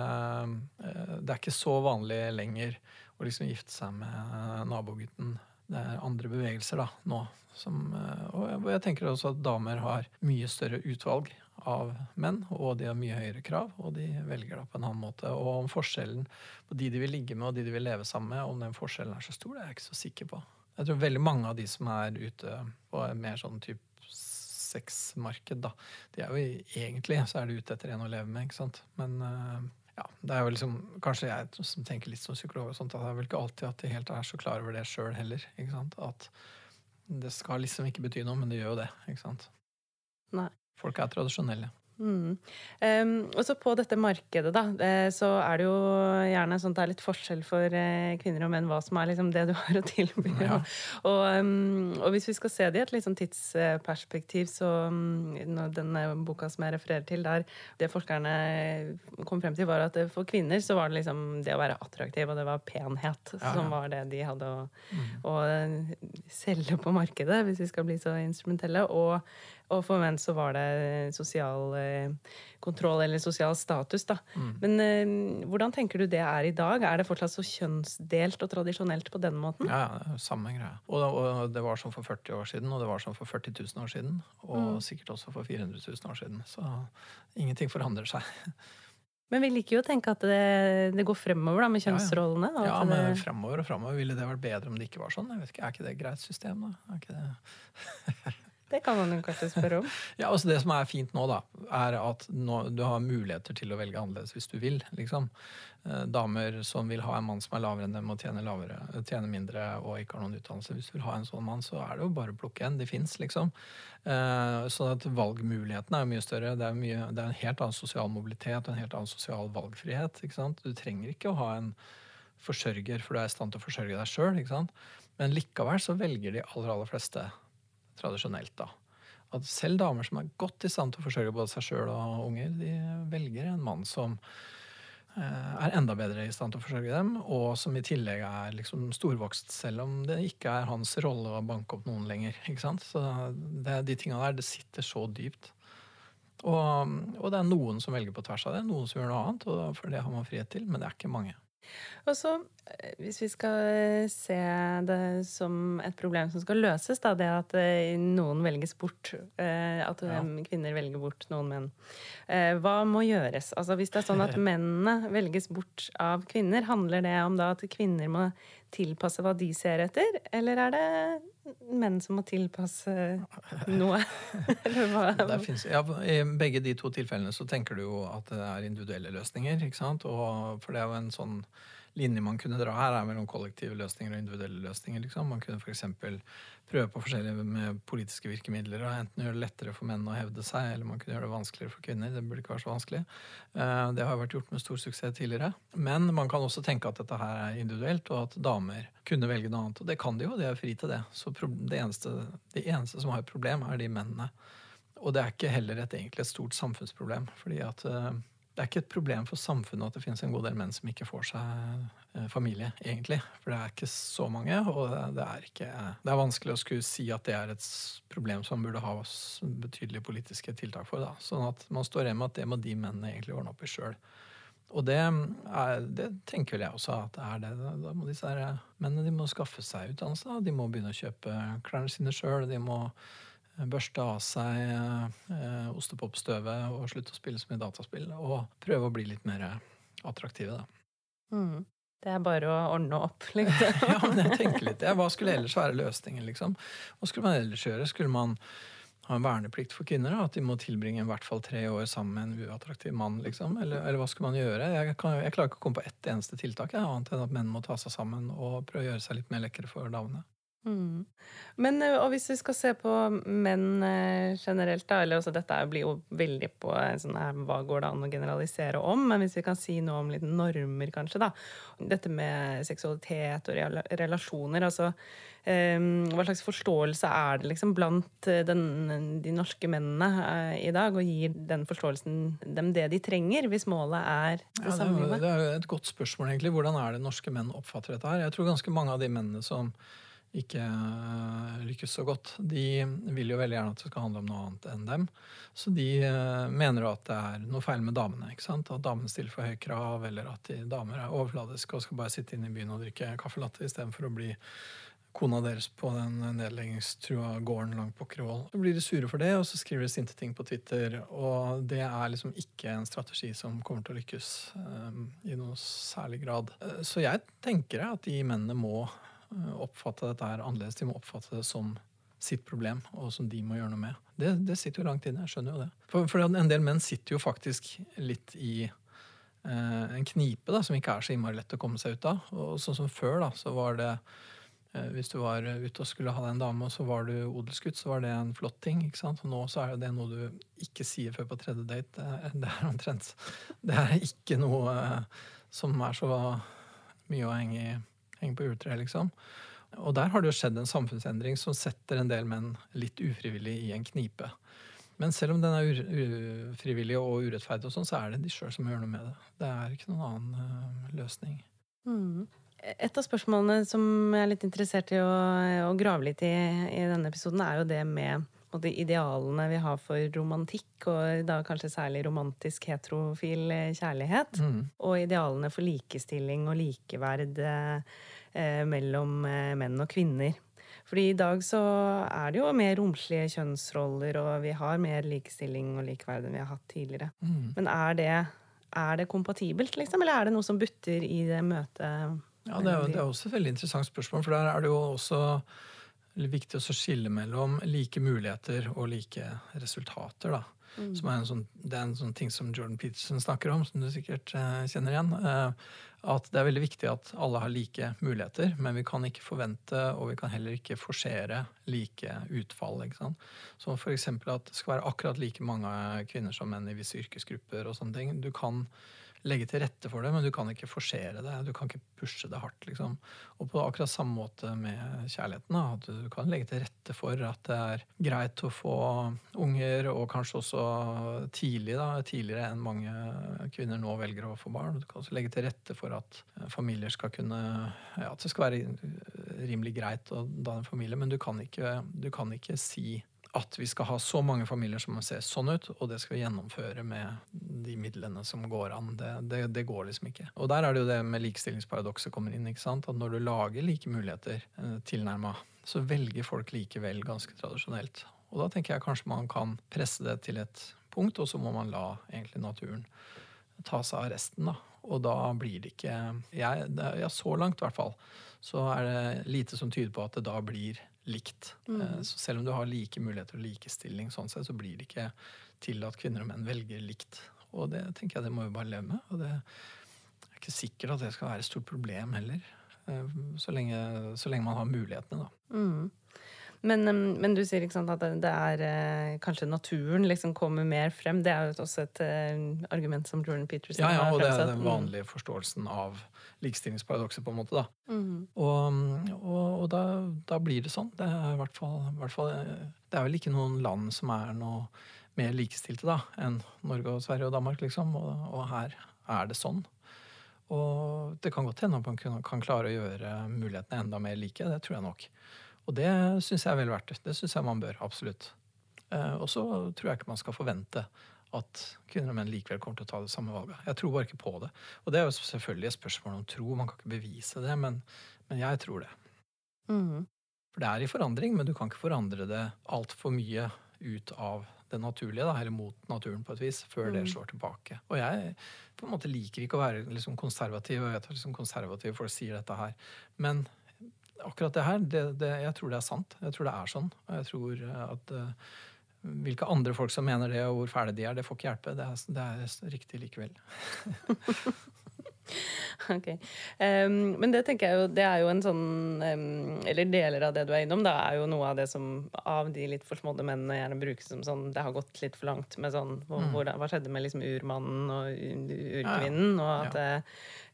Det er ikke så vanlig lenger å liksom gifte seg med nabogutten. Det er andre bevegelser da, nå som, eh, og jeg tenker også at damer har mye større utvalg av menn, og de har mye høyere krav, og de velger da på en annen måte. Og om forskjellen på de de vil ligge med, og de de vil leve sammen med, om den forskjellen er så stor, det er jeg ikke så sikker på. Jeg tror veldig mange av de som er ute på en mer sånn type sexmarked, da, de er jo egentlig så er de ute etter en å leve med, ikke sant. Men eh, ja, det er jo liksom, Kanskje jeg som tenker litt som psykolog, og sånt, at det er vel ikke alltid at de helt er så klar over det sjøl heller. ikke sant? At det skal liksom ikke bety noe, men det gjør jo det. ikke sant? Nei. Folk er tradisjonelle. Mm. Um, og så på dette markedet, da, eh, så er det jo gjerne sånn at det er litt forskjell for uh, kvinner og menn hva som er liksom det du [laughs] har å tilby. Ja. Og, um, og, hvis vi skal se det i et liksom tidsperspektiv, så um, denne boka som jeg refererer til, der det forskerne kom frem til, var at for kvinner så var det liksom det å være attraktiv, og det var penhet, ja, ja. som var det de hadde å, mm. å selge på markedet, hvis vi skal bli så instrumentelle. og og for menn så var det sosial eh, kontroll eller sosial status, da. Mm. Men eh, hvordan tenker du det er i dag? Er det fortsatt så kjønnsdelt og tradisjonelt på den måten? Ja, det er samme greia. Og, og, det var sånn for 40 år siden, og det var sånn for 40 000 år siden. Og mm. sikkert også for 400 000 år siden. Så ingenting forandrer seg. [laughs] Men vi liker jo å tenke at det, det går fremover da, med kjønnsrollene. Ja, ja. ja men det... fremover og fremover ville det vært bedre om det ikke var sånn. Jeg vet ikke, Er ikke det et greit system, da? Er ikke det... [laughs] Det kan man jo kanskje spørre om. [laughs] ja, altså Det som er fint nå, da, er at nå, du har muligheter til å velge annerledes hvis du vil. liksom. Eh, damer som vil ha en mann som er lavere enn dem og tjener, lavere, tjener mindre og ikke har noen utdannelse. Hvis du vil ha en sånn mann, så er det jo bare å plukke en. De fins, liksom. Eh, så at valgmulighetene er mye større. Det er, mye, det er, en helt annen sosial mobilitet og en helt annen sosial valgfrihet. ikke sant? Du trenger ikke å ha en forsørger, for du er i stand til å forsørge deg sjøl. Men likevel så velger de aller, aller fleste tradisjonelt. da. At selv damer som er godt i stand til å forsørge både seg sjøl og unger, de velger en mann som eh, er enda bedre i stand til å forsørge dem, og som i tillegg er liksom storvokst, selv om det ikke er hans rolle å banke opp noen lenger. ikke sant? Så det, De tinga der, det sitter så dypt. Og, og, det er noen som velger på tvers av det, noen som gjør noe annet, for det har man frihet til, men det er ikke mange. Og så, eh, hvis vi skal eh, se det som et problem som skal løses, da, det at eh, noen velges bort, at ja. kvinner velger bort noen menn, hva må gjøres? Altså Hvis det er sånn at [laughs] mennene velges bort av kvinner, handler det om da at kvinner må tilpasse hva de ser etter, eller er det menn som må tilpasse noe? [laughs] Eller hva? Finnes, ja, I begge de to tilfellene så tenker du jo at det er individuelle løsninger. ikke sant? Og, for det er jo en sånn linje man kunne dra her, er mellom kollektive løsninger og individuelle løsninger. liksom. Man kunne f.eks. prøve på forskjellige med politiske virkemidler og enten gjøre det lettere for menn å hevde seg, eller man kunne gjøre det vanskeligere for kvinner. Det burde ikke være så vanskelig. Eh, det har vært gjort med stor suksess tidligere. Men man kan også tenke at dette her er individuelt, og at damer kunne velge noe annet. Og det kan de jo, de er fri til det. Så det eneste, de eneste som har et problem, er de mennene. Og det er ikke heller et, egentlig et stort samfunnsproblem. fordi at eh, det er ikke et problem for samfunnet at det finnes en god del menn som ikke får seg eh, familie, egentlig. For det er ikke så mange, og det er, ikke, det er vanskelig å skulle si at det er et problem som burde ha betydelige politiske tiltak for. Da. Sånn at man står igjen med at det må de mennene egentlig ordne opp i sjøl. Og det, er, det, tenker vel jeg også at det er det. Da må disse mennene de må skaffe seg utdannelse. De må begynne å kjøpe klærne sine sjøl. De må børste av seg eh, ostepopstøvet og slutte å spille så mye dataspill. Og prøve å bli litt mer attraktive, da. Mm. Det er bare å ordne opp, [laughs] liksom. ja, men jeg tenker litt. Hva skulle ellers være løsningen, liksom? Hva skulle man ellers gjøre? Skulle man ha en verneplikt for kvinner? Da? At de må tilbringe i hvert fall tre år sammen med en uattraktiv mann? liksom? Eller, eller hva skulle man gjøre? Jeg, kan, jeg, klarer ikke å komme på ett eneste tiltak, jeg, annet enn at menn må ta seg sammen og prøve å gjøre seg litt mer lekre for damene. Mm. Men eh, og hvis vi skal se på menn eh, generelt, da eller også Dette blir jo veldig på sånn her, hva går det an å generalisere om? Men hvis vi kan si noe om litt normer, kanskje, da. Dette med seksualitet og relasjoner. altså um, Hva slags forståelse er det liksom blant den, de norske mennene i dag? Og gir den forståelsen dem det de trenger, hvis målet er det ja, samme? Det er jo et godt spørsmål, egentlig. Hvordan er det norske menn oppfatter dette her? Jeg tror ganske mange av de mennene som ikke eh, lykkes så godt. De vil jo veldig gjerne at det skal handle om noe annet enn dem. Så de eh, mener jo at det er noe feil med damene. ikke sant? At damene stiller for høye krav, eller at de damer er overfladiske og skal bare sitte inne i byen og drikke kaffe latte istedenfor å bli kona deres på den nedleggingstrua gården langt på Krål. Så blir de sure for det, og så skriver de sinte ting på Twitter. Og det er liksom ikke en strategi som kommer til å lykkes um, i noe særlig grad. Så jeg tenker at de mennene må oppfatte dette her annerledes. De må oppfatte det som sitt problem, og som de må gjøre noe med. Det, det sitter jo langt inne. Jeg skjønner jo det. For, for, en del menn sitter jo faktisk litt i eh, en knipe da, som ikke er så innmari lett å komme seg ut av. Og sånn som før, da, så var det eh, hvis du var ute og skulle ha deg en dame, og så var du odelsgutt, så var det en flott ting. ikke sant? Og nå så er det noe du ikke sier før på tredje date. Det er, det er omtrent Det er ikke noe eh, som er så mye å henge i henge på ultra, liksom. Og der har det jo skjedd en samfunnsendring som setter en del menn litt ufrivillig i en knipe. Men selv om den er ufrivillig og urettferdig, og sånn, så er det de sjøl som gjør noe med det. Det er ikke noen annen uh, løsning. Mm. Et av spørsmålene som jeg er litt interessert i å, å grave litt i i denne episoden, er jo det med de idealene vi har for romantikk, og da kanskje særlig romantisk heterofil kjærlighet. Mm. Og idealene for likestilling og likeverd. Eh, mellom eh, menn og kvinner. Fordi i dag så er det jo mer romslige kjønnsroller, og vi har mer likestilling og likeverd enn vi har hatt tidligere. Mm. Men er det, er det, kompatibelt, liksom? Eller er det noe som butter i det møtet? Ja, det er, det er også et veldig interessant spørsmål, for der er det jo også viktig å skille mellom like muligheter og like resultater. da. Mm. Som er en sånn, det er en sånn ting som Jordan Peterson snakker om, som du sikkert eh, kjenner igjen. Eh, at det er veldig viktig at alle har like muligheter, men vi kan ikke forvente, og vi kan heller ikke forsere like utfall. ikke sant? Som f.eks. at det skal være akkurat like mange kvinner som menn i visse yrkesgrupper. og sånne ting. Du kan legge til rette for det, men du kan ikke forsere det. Du kan ikke pushe det hardt. liksom. Og på akkurat samme måte med kjærligheten. At Du kan legge til rette for at det er greit å få unger, og kanskje også tidlig, da, tidligere enn mange kvinner nå velger å få barn. Du kan også legge til rette for at familier skal kunne ja, At det skal være rimelig greit å danne familie, men du kan ikke, du kan ikke si at vi skal ha så mange familier som ser sånn ut, og det skal vi gjennomføre med de midlene som går an. Det, det, det går liksom ikke. Og der er det jo det med likestillingsparadokset kommer inn. ikke sant? At når du lager like muligheter eh, tilnærma, så velger folk likevel ganske tradisjonelt. Og da tenker jeg kanskje man kan presse det til et punkt, og så må man la egentlig naturen ta seg av resten. da. Og da blir det ikke jeg, ja, Så langt, i hvert fall, så er det lite som tyder på at det da blir likt. Mm. Så selv om du har like muligheter og likestilling, sånn sett, så blir det ikke til at kvinner og menn velger likt. Og det tenker jeg det må vi bare leve med. Og det er ikke sikkert at det skal være et stort problem heller. eh, Så lenge, så lenge man har mulighetene, da. Mm. Men, men du sier ikke sant, at det er eh, kanskje naturen liksom kommer mer frem. Det er jo også et eh, argument som Jordan Peterson har Ja, ja, og det er den vanlige forståelsen av likestillingsparadokset, på en måte. da. Mm. Og, og, og da, da blir det sånn. Det er, i hvert fall, i hvert fall, det er vel ikke noen land som er noe mer likestilte da, enn Norge og Sverige og Danmark, liksom. Og, og her er det sånn. Og det kan godt hende at man kan, kan klare å gjøre mulighetene enda mer like. Det tror jeg nok. Og det syns jeg er vel verdt det. Det syns jeg man bør. Absolutt. Eh, og så tror jeg ikke man skal forvente at kvinner og menn likevel kommer til å ta det samme valget. Jeg tror bare ikke på det. Og det er jo selvfølgelig et spørsmål om tro. Man kan ikke bevise det, men, men jeg tror det. Mm. For det er i forandring, men du kan ikke forandre det altfor mye ut av det naturlige, da, eller mot naturen på et vis, før det Mm. slår tilbake. Og jeg på en måte liker ikke å være liksom konservativ, og jeg vet at liksom konservative folk sier dette her. Men akkurat det her, det, det, jeg tror det er sant. Jeg tror det er sånn. Og jeg tror eh, at uh, hvilke andre folk som mener det, og hvor fæle de er, det får ikke hjelpe. Det er, det er riktig likevel. [laughs] [laughs] Ok. Um, men det tenker jeg jo, det er jo en sånn um, Eller deler av det du er innom, da er jo noe av det som av de litt forsmådde mennene gjerne brukes som sånn Det har gått litt for langt med sånn hvor, Mm. hvor, Hva skjedde med liksom urmannen og urkvinnen? Og at Ja. eh,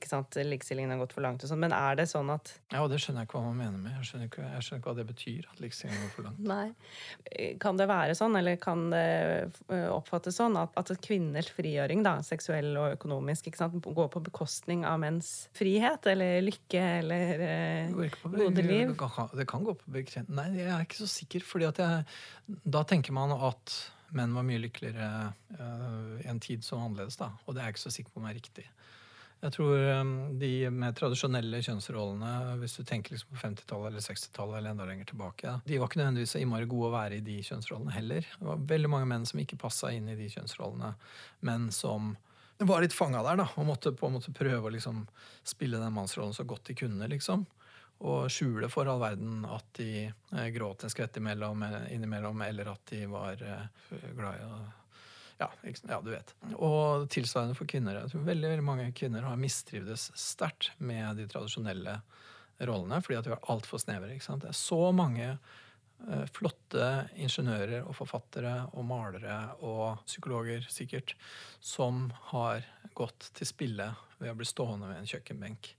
ikke sant, likestillingen har gått for langt og sånn. Men er det sånn at Ja, og det skjønner jeg ikke hva man mener med. Jeg skjønner ikke, jeg skjønner ikke hva det betyr. at likestillingen går for langt. Nei. Kan det være sånn, eller kan det eh, oppfattes sånn, at, at kvinners frigjøring, da, seksuell og økonomisk, ikke sant, går på bekostning av menns frihet eller lykke eller eh, gode liv? Det kan, gå på bekren... Nei, jeg er ikke så sikker. fordi jeg, da tenker man at menn var mye lykkeligere uh, i en tid som annerledes. da, Og det er jeg ikke så sikker på om er riktig. Jeg tror eh, de med tradisjonelle kjønnsrollene, hvis du tenker liksom på 50-tallet eller 60-tallet eller enda lenger tilbake, da, de var ikke nødvendigvis så innmari gode å være i de kjønnsrollene heller. Det var veldig mange menn som ikke passa inn i de kjønnsrollene, men som var litt fanga der, da, og måtte på en måte prøve å liksom spille den mannsrollen så godt de kunne. liksom og skjule for all verden at de eh, gråt en skvett eh, innimellom, eller at de var eh, glad i å ja, ja, du vet. Og tilsvarende for kvinner. Jeg tror veldig, veldig mange kvinner har mistrivdes sterkt med de tradisjonelle rollene, fordi at de var altfor snevre. ikke sant? Det er så mange flotte ingeniører og forfattere og malere og psykologer sikkert som har gått til spille ved å bli stående ved en kjøkkenbenk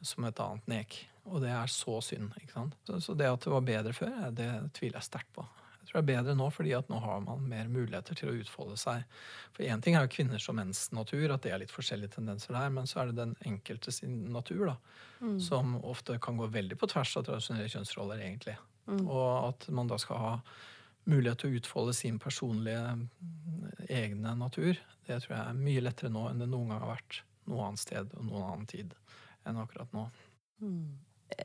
som et annet nek. Og det er så synd. ikke sant? Så, det at det var bedre før, det tviler jeg sterkt på. Jeg tror det er bedre nå, fordi at nå har man mer muligheter til å utfolde seg. For én ting er jo kvinners og menns natur, at det er litt forskjellige tendenser der, men så er det den enkelte sin natur, da, som ofte kan gå veldig på tvers av tradisjonelle kjønnsroller, egentlig. Og at man da skal ha mulighet til å utfolde sin personlige mm, egne natur, det tror jeg er mye lettere nå enn det noen gang har vært noe annet sted og noen annen tid enn akkurat nå.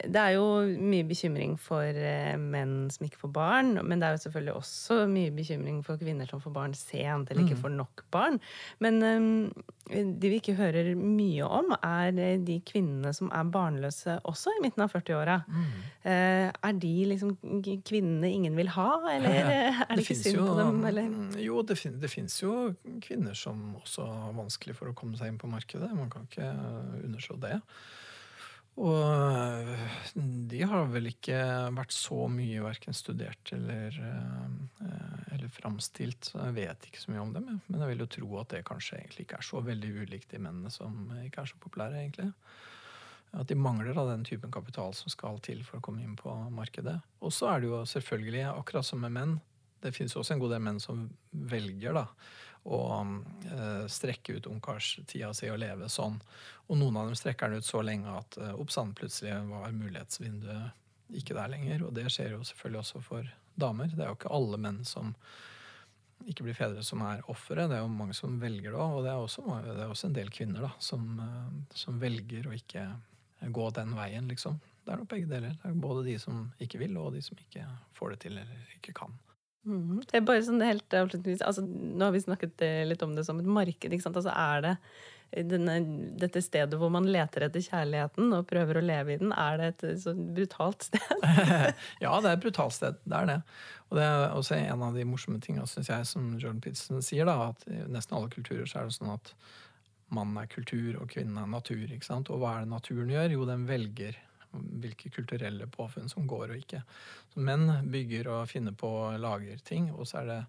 Det er jo mye bekymring for eh, menn som ikke får barn, men det er jo selvfølgelig også mye bekymring for kvinner som får barn sent eller ikke Mm. får nok barn. Men eh, de vi ikke hører mye om, er eh, de kvinnene som er barnløse også i midten av 40-åra. Eh, er de liksom kvinnene ingen vil ha, eller eh, [laughs] er det, ikke synd synd på dem? Eller? mm, Jo, det, fin, det fins jo kvinner som også har vanskelig for å komme seg inn på markedet. Man kan ikke underslå det. Og øh, de har vel ikke vært så mye verken studert eller, øh, eller framstilt, så jeg vet ikke så mye om dem. Men jeg vil jo tro at det kanskje egentlig ikke er så veldig ulikt de mennene som ikke er så populære, egentlig. At de mangler da den typen kapital som skal til for å komme inn på markedet. Og så er det jo selvfølgelig, akkurat som med menn, det finnes også en god del menn som velger da, å eh, strekke ut ungkarstida si og leve sånn. Og noen av dem strekker den ut så lenge at eh, oppstand plutselig var mulighetsvinduet ikke der lenger. Og det skjer jo selvfølgelig også for damer. Det er jo ikke alle menn som ikke blir fedre, som er offeret. Det er jo mange som velger det òg. Og det er, også, det er også en del kvinner da, som, eh, som velger å ikke gå den veien, liksom. Det er nok begge deler. Det er både de som ikke vil, og de som ikke får det til eller ikke kan. Mhm. Det er bare sånn helt avslutningsvis altså, Nå har vi snakket eh, litt om det som et marked. Ikke sant? Altså, er det denne, dette stedet hvor man leter etter kjærligheten og prøver å leve i den, er det et så brutalt sted? [laughs] ja, det er et brutalt sted. Det er det. Og det er også en av de morsomme tingene, synes jeg, som Jordan Pitson sier, da, at i nesten alle kulturer så er det sånn at mannen er kultur og kvinnen er natur. ikke sant? Og hva er det naturen gjør? Jo, den velger hvilke kulturelle påfunn som går og ikke. Så menn bygger og finner på og lager ting, og så er det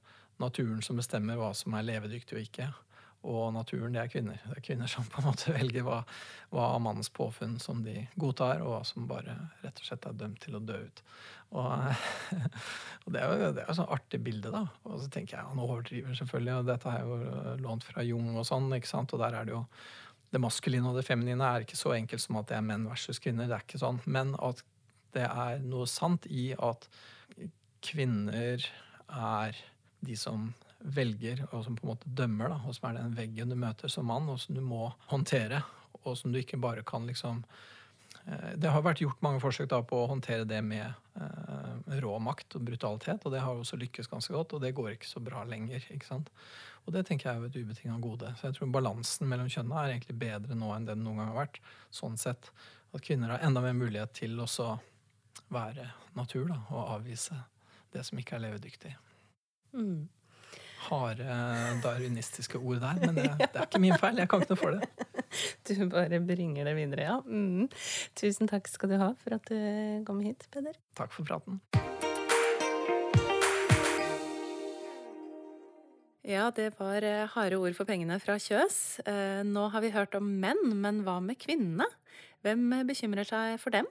naturen som bestemmer hva som er levedyktig og ikke. Og naturen, det er kvinner. Det er kvinner som på en måte velger hva, hva av mannens påfunn som de godtar, og hva som bare rett og slett er dømt til å dø ut. Og, [laughs] og det er jo er et sånn artig bilde, da. Og så tenker jeg, Han overdriver selvfølgelig, og dette jeg jo lånt fra Jung og sånn, ikke sant. Og der er det jo det maskuline og det feminine er ikke så enkelt som at det er menn versus kvinner. det er ikke sånn, Men at det er noe sant i at kvinner er de som velger, og som på en måte dømmer, da, og som er den veggen du møter som mann, og som du må håndtere, og som du ikke bare kan liksom eh, det har vært gjort mange forsøk da på å håndtere det med rå makt og brutalitet, og det har også lykkes ganske godt, og det går ikke så bra lenger. ikke sant? Og det tenker jeg er jo et ubetinga gode. Så jeg tror balansen mellom kjønna er egentlig bedre nå enn det den noen gang har vært. Sånn sett at kvinner har enda mer mulighet til å være natur da, og avvise det som ikke er levedyktig. Mm. Harde darwinistiske ord der, men det, [laughs] det, er ikke min feil. Jeg kan ikke noe for det. [laughs] Du bare bringer det videre, ja. Mm. Tusen takk skal du ha for at du kom hit, Peder. Takk for praten. Ja, det var eh, harde ord for pengene fra Kjøs. Eh, nå har vi hørt om menn, men hva med kvinnene? Hvem bekymrer seg for dem?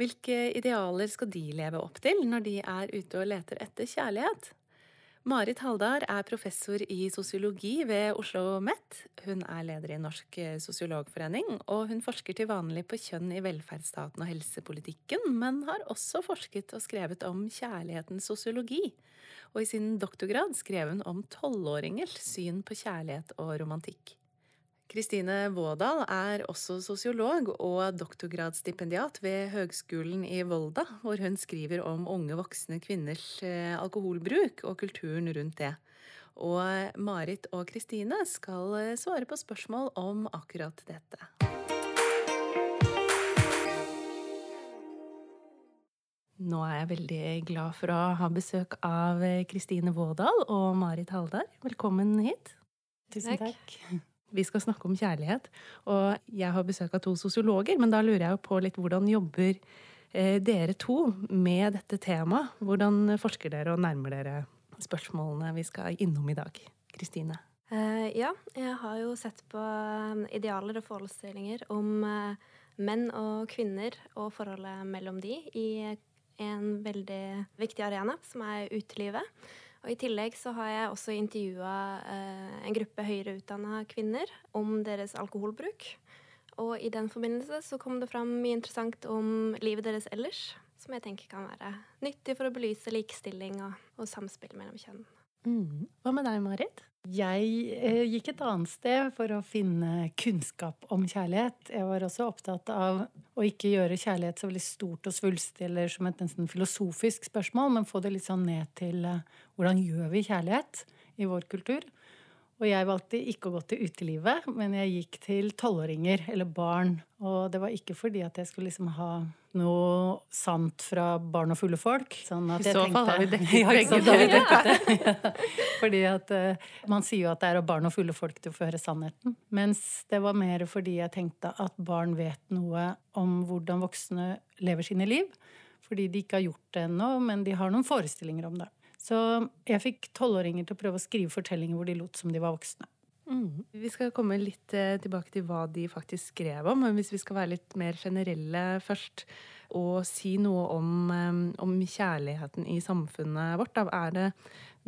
Hvilke idealer skal de leve opp til når de er ute og leter etter kjærlighet? Marit Haldar er professor i sosiologi ved Oslo OsloMet. Hun er leder i Norsk sosiologforening, og hun forsker til vanlig på kjønn i velferdsstaten og helsepolitikken, men har også forsket og skrevet om kjærlighetens sosiologi og i sin doktorgrad skrev hun om tolvåringers syn på kjærlighet og romantikk. Kristine Vådal er også sosiolog og doktorgradsstipendiat ved Høgskolen i Volda, hvor hun skriver om unge voksne kvinners eh, alkoholbruk og kulturen rundt det. Og Marit og Kristine skal eh, svare på spørsmål om akkurat dette. Nå er jeg veldig glad for å ha besøk av Kristine Vådal og Marit Haldar. Velkommen hit. Tusen takk. takk. Vi skal snakke om kjærlighet. Og jeg har besøk av to sosiologer, men da lurer jeg jo på litt hvordan jobber eh, dere to med dette temaet? Hvordan forsker dere og nærmer dere spørsmålene vi skal innom i dag? Kristine? Uh, ja, jeg har jo sett på idealer og forestillinger om menn og kvinner og forholdet mellom de i en veldig viktig arena, som er utelivet. Og I tillegg så har jeg også intervjua eh, en gruppe høyere utdanna kvinner om deres alkoholbruk. Og i den forbindelse så kom det fram mye interessant om livet deres ellers, som jeg tenker kan være nyttig for å belyse likestilling og, og samspill mellom kjønn. Mm. Hva med deg, Marit? Jeg eh, gikk et annet sted for å finne kunnskap om kjærlighet. Jeg var også opptatt av å ikke gjøre kjærlighet så veldig stort og svulstig eller som et nesten filosofisk spørsmål, men få det litt sånn ned til eh, hvordan gjør vi kjærlighet i vår kultur. Og jeg valgte ikke å gå til utelivet, men jeg gikk til tolvåringer, eller barn. Og det var ikke fordi at jeg skulle liksom ha noe sant fra barn og fulle folk. Sånn I så fall har vi dekket [laughs] ja, begge deler. [laughs] fordi at uh, man sier jo at det er av barn og fulle folk du får høre sannheten. Mens det var mer fordi jeg tenkte at barn vet noe om hvordan voksne lever sine liv. Fordi de ikke har gjort det ennå, men de har noen forestillinger om det. Så jeg fikk tolvåringer til å prøve å skrive fortellinger hvor de lot som de var voksne. Mm. Vi skal komme litt eh, tilbake til hva de faktisk skrev om. Men hvis vi skal være litt mer generelle først, og si noe om, eh, om kjærligheten i samfunnet vårt, da er det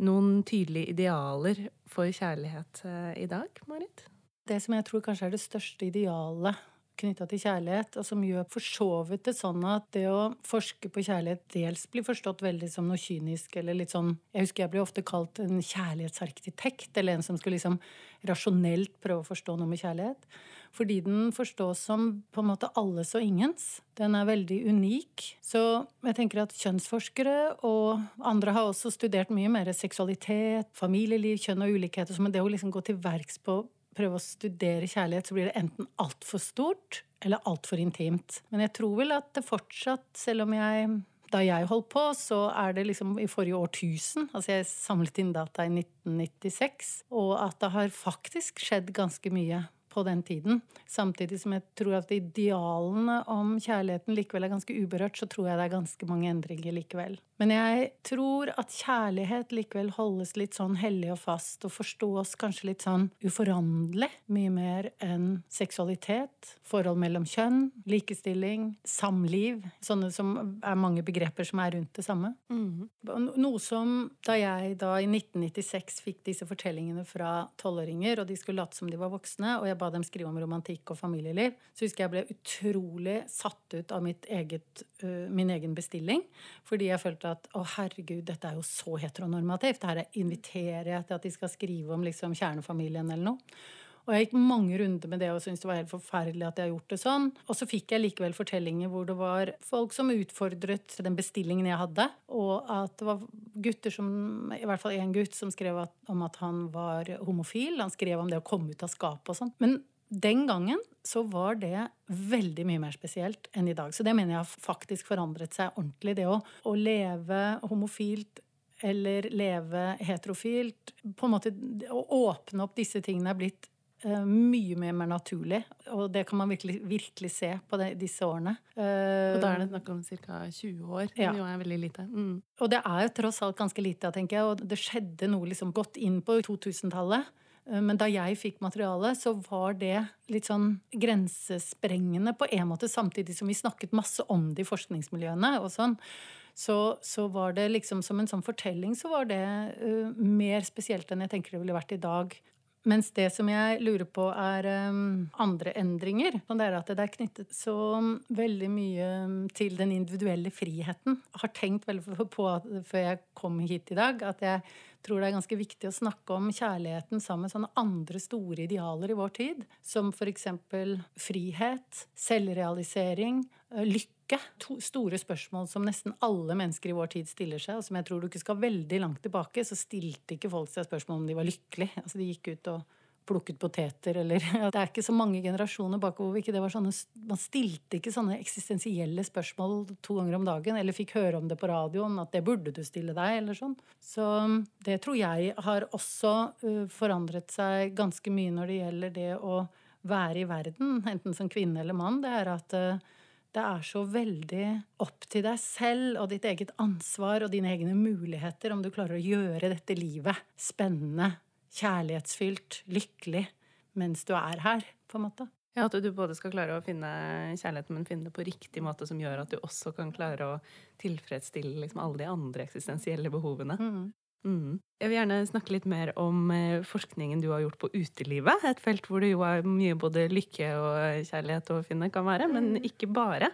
noen tydelige idealer for kjærlighet eh, i dag, Marit? Det som jeg tror kanskje er det største idealet knytta til kjærlighet, og som gjør for så vidt det sånn at det å forske på kjærlighet dels blir forstått veldig som noe kynisk eller litt sånn Jeg husker jeg ble ofte kalt en kjærlighetsarkitekt, eller en som skulle liksom rasjonelt prøve å forstå noe med kjærlighet. Fordi den forstås som på en måte alles og ingens. Den er veldig unik. Så jeg tenker at kjønnsforskere og andre har også studert mye mer seksualitet, familieliv, kjønn og ulikheter. men det å liksom gå til verks på prøve å studere kjærlighet, så blir det enten altfor stort eller altfor intimt. Men jeg tror vel at det fortsatt, selv om jeg da jeg holdt på, så er det liksom i forrige årtusen. Altså jeg samlet inn data i 1996. Og at det har faktisk skjedd ganske mye på den tiden. Samtidig som jeg tror at idealene om kjærligheten likevel er ganske uberørt, så tror jeg det er ganske mange endringer likevel. Men jeg tror at kjærlighet likevel holdes litt sånn hellig og fast, og forstås kanskje litt sånn uforanderlig. Mye mer enn seksualitet, forhold mellom kjønn, likestilling, samliv. Sånne som er mange begreper som er rundt det samme. Mm. Noe som da jeg da i 1996 fikk disse fortellingene fra tolvåringer, og de skulle late som de var voksne, og jeg ba dem skrive om romantikk og familieliv, så husker jeg ble utrolig satt ut av eget, uh, min egen bestilling, fordi jeg følte at å herregud, dette er jo så heteronormativt. Her inviterer jeg til at de skal skrive om liksom kjernefamilien eller noe. Og jeg gikk mange runder med det og syntes det var helt forferdelig at jeg har gjort det sånn. Og så fikk jeg likevel fortellinger hvor det var folk som utfordret den bestillingen jeg hadde, og at det var gutter som I hvert fall én gutt som skrev at, om at han var homofil. Han skrev om det å komme ut av skapet og sånn. Men den gangen så var det veldig mye mer spesielt enn i dag. Så det mener jeg har faktisk forandret seg ordentlig. Det å, å leve homofilt eller leve heterofilt på en måte, Å åpne opp disse tingene er blitt mye mye mer naturlig. Og det kan man virkelig, virkelig se på de, disse årene. Og da er det snakk om ca. 20 år, ja. Nå er veldig lite. Mm. Og det er jo tross alt ganske lite, tenker jeg. Og det skjedde noe liksom godt inn på 2000-tallet. Eh, men da jeg fikk materialet, så var det litt sånn grensesprengende på en måte, samtidig som vi snakket masse om det i forskningsmiljøene og sånn. Så, så var det liksom som en sånn fortelling så var det uh, mer spesielt enn jeg tenker det ville vært i dag. Mens det som jeg lurer på, er um, andre endringer. Og det er at det er knyttet så veldig mye til den individuelle friheten. Jeg har tenkt veldig på, før jeg kom hit i dag, at jeg tror det er ganske viktig å snakke om kjærligheten sammen med sånne andre store idealer i vår tid. Som f.eks. frihet, selvrealisering, lykke. To store spørsmål som nesten alle mennesker i vår tid stiller seg, og som jeg tror du ikke skal veldig langt tilbake, så stilte ikke folk seg spørsmål om de var lykkelige. Altså, de gikk ut og plukket poteter eller [laughs] Det er ikke så mange generasjoner bakover ikke det var sånne Man stilte ikke sånne eksistensielle spørsmål to ganger om dagen, eller fikk høre om det på radioen, at det burde du stille deg, eller sånn. Så det tror jeg har også uh, forandret seg ganske mye når det gjelder det å være i verden, enten som kvinne eller mann. Det er at uh, det er så veldig opp til deg selv og ditt eget ansvar og dine egne muligheter om du klarer å gjøre dette livet spennende kjærlighetsfylt, lykkelig, mens du er her, på en måte. Ja, At du både skal klare å finne kjærligheten, men finne det på riktig måte som gjør at du også kan klare å tilfredsstille liksom alle de andre eksistensielle behovene. Mm. Mm. Jeg vil gjerne snakke litt mer om eh, forskningen du har gjort på utelivet. Et felt hvor det jo er mye både lykke og kjærlighet å finne, kan være, men mm. ikke bare.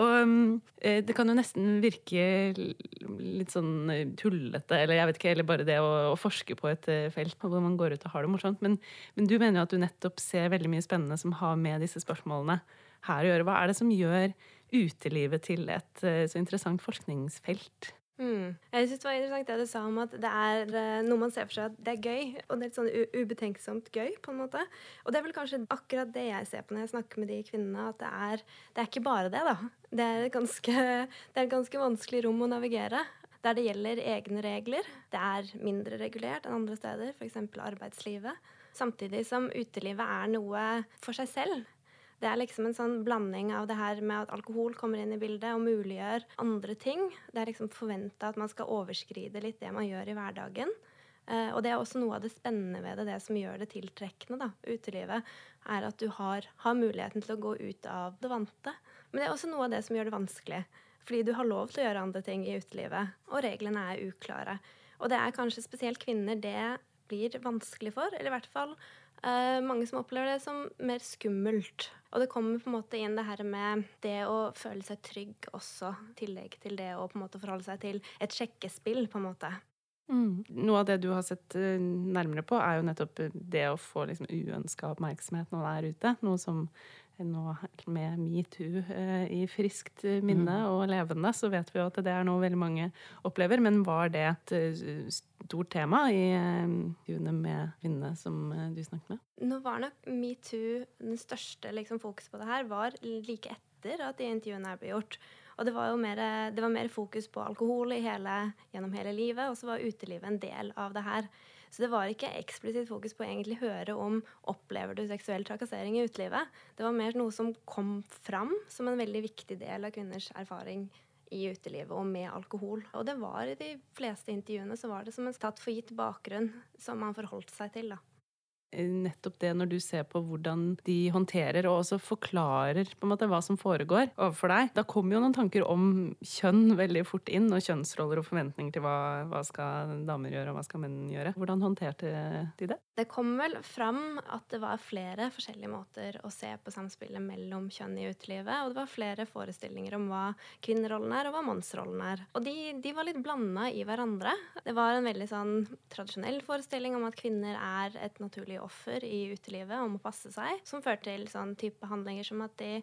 Og mm, eh, det kan jo nesten virke litt sånn eh, tullete, eller jeg vet ikke, eller bare det å, å forske på et felt hvor man går ut og har det morsomt. Men, men, du mener jo at du nettopp ser veldig mye spennende som har med disse spørsmålene her å gjøre. Hva er det som gjør utelivet til et så interessant forskningsfelt? Mm. Jeg synes det var interessant det du sa om at det er eh, noe man ser for seg at det er gøy. Og det er litt sånn ubetenksomt gøy, på en måte. Og det er vel kanskje akkurat det jeg ser på når jeg snakker med de kvinnene, at det er, det er ikke bare det, da. Det er, ganske, det er et ganske vanskelig rom å navigere. Der det gjelder egne regler. Det er mindre regulert enn andre steder, f.eks. arbeidslivet. Samtidig som utelivet er noe for seg selv. Det er liksom en sånn blanding av det her med at alkohol kommer inn i bildet og muliggjør andre ting. Det er liksom forventa at man skal overskride litt det man gjør i hverdagen. Uh, og det er også noe av det spennende ved det, det som gjør det tiltrekkende, da, utelivet, er at du har, har, muligheten til å gå ut av det vante. Men det er også noe av det som gjør det vanskelig. Fordi du har lov til å gjøre andre ting i utelivet, og reglene er uklare. Og det er kanskje spesielt kvinner det blir vanskelig for, eller i hvert fall uh, mange som opplever det som mer skummelt. Og det kommer på en måte inn det her med det å føle seg trygg også, i tillegg til det å på en måte forholde seg til et sjekkespill, på en måte. Mm. Noe av det du har sett eh, nærmere på, er jo nettopp det å få liksom uønska oppmerksomhet når man er ute. Noe som nå med metoo eh, i friskt minne mm. og levende, så vet vi jo at det er noe veldig mange opplever. Men var det et eh, stort tema i intervjuene med kvinnene som du snakket med? Nå var nok metoo den største liksom, fokuset på det her, var like etter at de intervjuene her ble gjort. Og det var jo mer, det var mer fokus på alkohol hele, gjennom hele livet, og så var utelivet en del av det her. Så det var ikke eksplisitt fokus på å egentlig høre om opplever du seksuell trakassering i utelivet. Det var mer noe som kom fram som en veldig viktig del av kvinners erfaring i utelivet og med alkohol. Og det var i de fleste intervjuene så var det som en tatt for gitt bakgrunn som man forholdt seg til. da nettopp det når du ser på hvordan de håndterer og også forklarer på en måte hva som foregår overfor deg. Da kommer jo noen tanker om kjønn veldig fort inn, og kjønnsroller og forventninger til hva, hva skal damer gjøre og hva skal menn gjøre. Hvordan håndterte de det? Det kom vel fram at det var flere forskjellige måter å se på samspillet mellom kjønn i utelivet, og det var flere forestillinger om hva kvinnerollen er og hva mannsrollen er. Og de, de var litt blanda i hverandre. Det var en veldig sånn tradisjonell forestilling om at kvinner er et naturlig offer i utelivet og må passe seg, som førte til sånn type handlinger som at de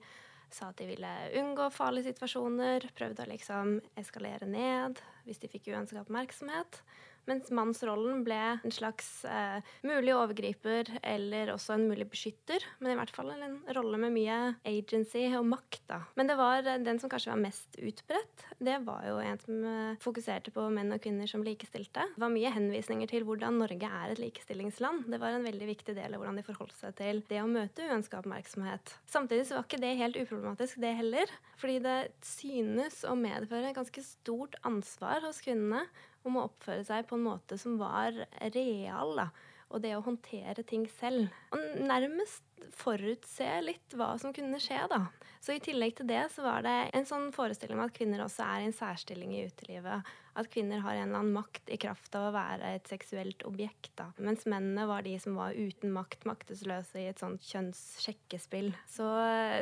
sa at de ville unngå farlige situasjoner, prøvde å liksom eskalere ned hvis de fikk uønska oppmerksomhet. Mens mannsrollen ble en slags eh, mulig overgriper eller også en mulig beskytter. Men i hvert fall en rolle med mye agency og makt. da. Men det var eh, den som kanskje var mest utbredt. Det var jo en som eh, fokuserte på menn og kvinner som likestilte. Det var mye henvisninger til hvordan Norge er et likestillingsland. Det var en veldig viktig del av hvordan de forholdt seg til det å møte uønska oppmerksomhet. Samtidig så var ikke det helt uproblematisk, det heller. Fordi det synes å medføre ganske stort ansvar hos kvinnene om å oppføre seg på en måte som var real. da, Og det å håndtere ting selv. Og nærmest forutse litt hva som kunne skje, da. Så i tillegg til det så var det en sånn forestilling om at kvinner også er i en særstilling i utelivet. At kvinner har en eller annen makt i kraft av å være et seksuelt objekt. da. Mens mennene var de som var uten makt, maktesløse i et sånt kjønnssjekkespill. Så,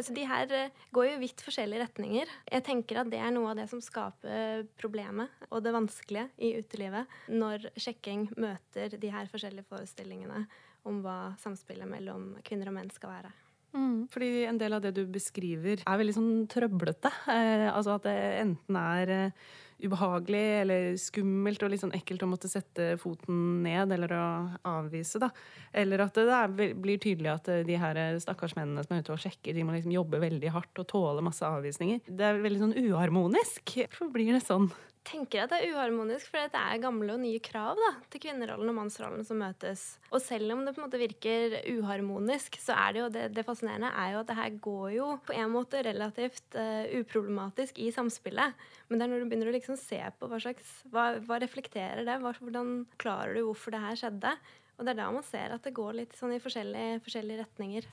så de her går jo vidt forskjellige retninger. Jeg tenker at det er noe av det som skaper problemet og det vanskelige i utelivet, når sjekking møter de her forskjellige forestillingene om hva samspillet mellom kvinner og menn skal være. Mm, fordi en del av det du beskriver, er veldig sånn trøblete. Eh, altså at det enten er eh, ubehagelig eller skummelt og litt sånn ekkelt å måtte sette foten ned eller å avvise. da. Eller at det er, blir tydelig at eh, de her eh, stakkars mennene som er ute og sjekker, de må liksom jobbe veldig hardt og tåle masse avvisninger. Det er veldig sånn uharmonisk. Hvorfor blir det sånn? Tenker at det er uharmonisk, for det er gamle og nye krav da, til kvinnerollen og mannsrollen som møtes. Og selv om det på en måte virker uharmonisk, så er det jo det, det fascinerende er jo at det her går jo på en måte relativt uh, uproblematisk i samspillet. Men det er når du begynner å liksom se på hva slags Hva, hva reflekterer det? Hva, hvordan klarer du hvorfor det her skjedde? Og det er da man ser at det går litt sånn i forskjellige, forskjellige retninger.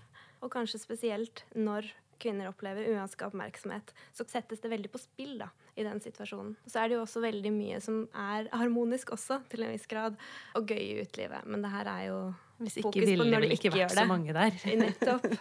Og kanskje spesielt når kvinner opplever uønska oppmerksomhet, så settes det veldig på spill da, i den situasjonen. Så er det jo også veldig mye som er harmonisk også, til en viss grad, og gøy i utelivet. Men det her er jo hvis ikke ville det vel ikke vært så mange der. [laughs] Nettopp. [laughs]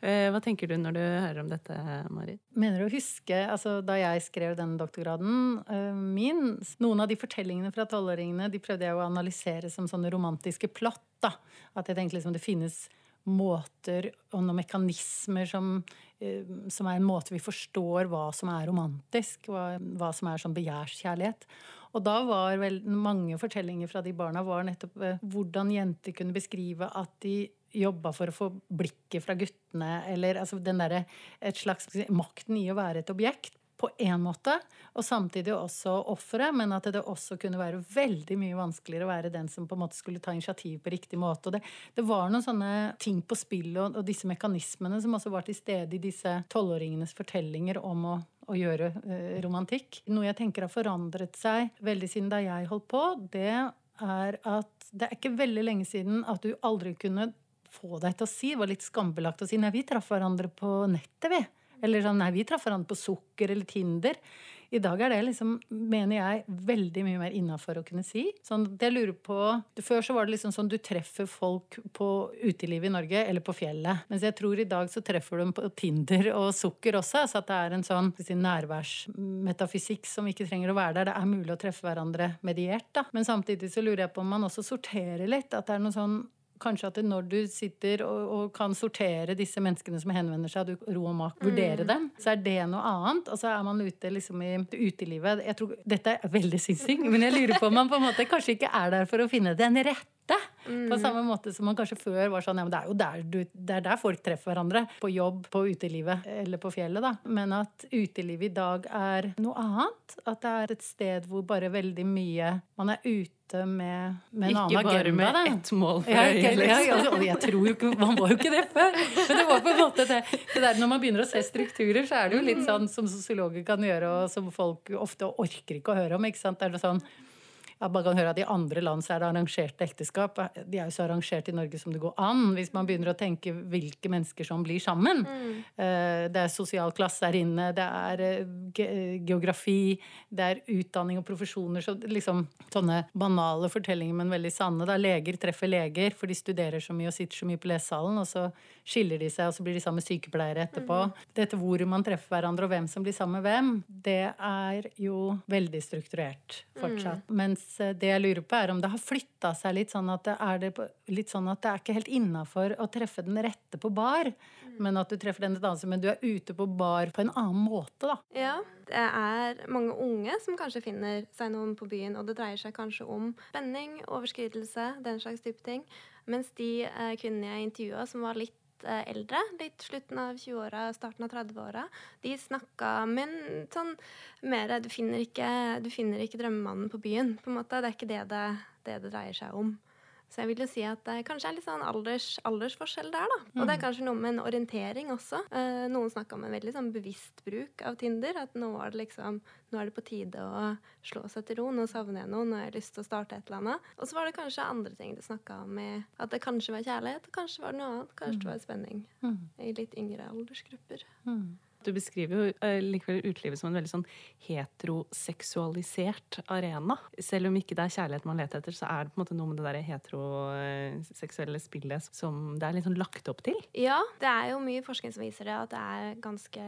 Eh, hva tenker du når du hører om dette, Marit? Mener du å huske, altså Da jeg skrev den doktorgraden uh, min Noen av de fortellingene fra tolvåringene de prøvde jeg å analysere som sånne romantiske plott. da, At jeg tenkte liksom det finnes måter og noen mekanismer som, eh, som, er en måte vi forstår hva som er romantisk, hva, hva som er sånn begjærskjærlighet. Og da var vel mange fortellinger fra de barna var nettopp eh, hvordan jenter kunne beskrive at de jobba for å få blikket fra guttene, eller altså den derre Et slags makten i å være et objekt på én måte, og samtidig også offeret, men at det også kunne være veldig mye vanskeligere å være den som på en måte skulle ta initiativ på riktig måte. Og det, det var noen sånne ting på spill og, og, disse mekanismene som også var til stede i disse tolvåringenes fortellinger om å, å gjøre eh, romantikk. Noe jeg tenker har forandret seg veldig siden da jeg holdt på, det er at det er ikke veldig lenge siden at du aldri kunne få deg til å si, det var litt skambelagt å si nei, vi traff hverandre på nettet, vi. Eller sånn nei, vi traff hverandre på sukker eller Tinder. I dag er det liksom, mener jeg, veldig mye mer innafor å kunne si. Sånn, det jeg lurer på Før så var det liksom sånn du treffer folk på utelivet i Norge eller på fjellet. Mens jeg tror i dag så treffer du dem på Tinder og sukker også. Så at det er en sånn si, nærværsmetafysikk som ikke trenger å være der. Det er mulig å treffe hverandre mediert, da. Men samtidig så lurer jeg på om man også sorterer litt. At det er noe sånn kanskje at når du sitter og, og kan sortere disse menneskene som henvender seg, du ro og mak vurdere dem, så er det noe annet. Og så er man ute liksom i utelivet. Jeg tror, Dette er veldig synsing, men jeg lurer på om man på en måte kanskje ikke er der for å finne den rette. På samme måte som man kanskje før var sånn ja, men det er jo der, du, det er der folk treffer hverandre. På jobb, på utelivet eller på fjellet, da. Men at utelivet i dag er noe annet. At det er et sted hvor bare veldig mye Man er ute med, med en Ikke annen bare agenda. med ett mål for øyet. ikke- ja, liksom. ja, og jeg tror jo ikke, Man var jo ikke det før. Men det var på en måte det, det der Når man begynner å se strukturer, så er det jo litt sånn som sosiologer kan gjøre, og som folk ofte orker ikke å høre om. ikke sant? Det er noe sånn ja, man kan høre at I andre land så er det arrangerte ekteskap. De er jo så arrangert i Norge som det går an. Hvis man begynner å tenke hvilke mennesker som blir sammen. Mm. Det er sosial klasse her inne, det er eh, geografi, det er utdanning og profesjoner. Så liksom sånne banale fortellinger, men veldig sanne. Da leger treffer leger, for de studerer så mye og sitter så mye på lesesalen, og så skiller de seg, og så blir de sammen med sykepleiere etterpå. Dette hvor man treffer hverandre, og hvem som blir sammen med hvem, det er jo veldig strukturert fortsatt. Mens eh, det jeg lurer på, er om det har flytta seg litt sånn at det er, det litt sånn at det er ikke helt innafor å treffe den rette på bar, men at du treffer den et annet sted, men du er ute på bar på en annen måte, da. Ja, det er mange unge som kanskje finner seg noen på byen, og det dreier seg kanskje om spenning, overskridelse, den slags type ting. Mens de eh, kvinnene jeg intervjua som var litt eh, eldre, litt slutten av 20-åra, starten av 30-åra, de snakka Men sånn mer du finner, ikke, du finner ikke drømmemannen på byen, på en måte. Det er ikke det det, det, det dreier seg om. Så jeg vil jo si at det kanskje er litt sånn alders, aldersforskjell der, da. Og det er kanskje noe med en orientering også. Eh, noen snakka om en veldig sånn bevisst bruk av Tinder. At nå er det liksom Nå er det på tide å slå seg til ro. Nå savner jeg noe. Nå har jeg lyst til å starte et eller annet. Og så var det kanskje andre ting de snakka om. i At det kanskje var kjærlighet, og kanskje var det noe annet. Kanskje det var spenning. I litt yngre aldersgrupper. Du beskriver jo eh, likevel utelivet som en veldig sånn heteroseksualisert arena. Selv om ikke det er kjærlighet man leter etter, så er det på en måte noe med det der heteroseksuelle spillet som det er litt sånn lagt opp til. Ja, det er jo mye forskning som viser det, at det er ganske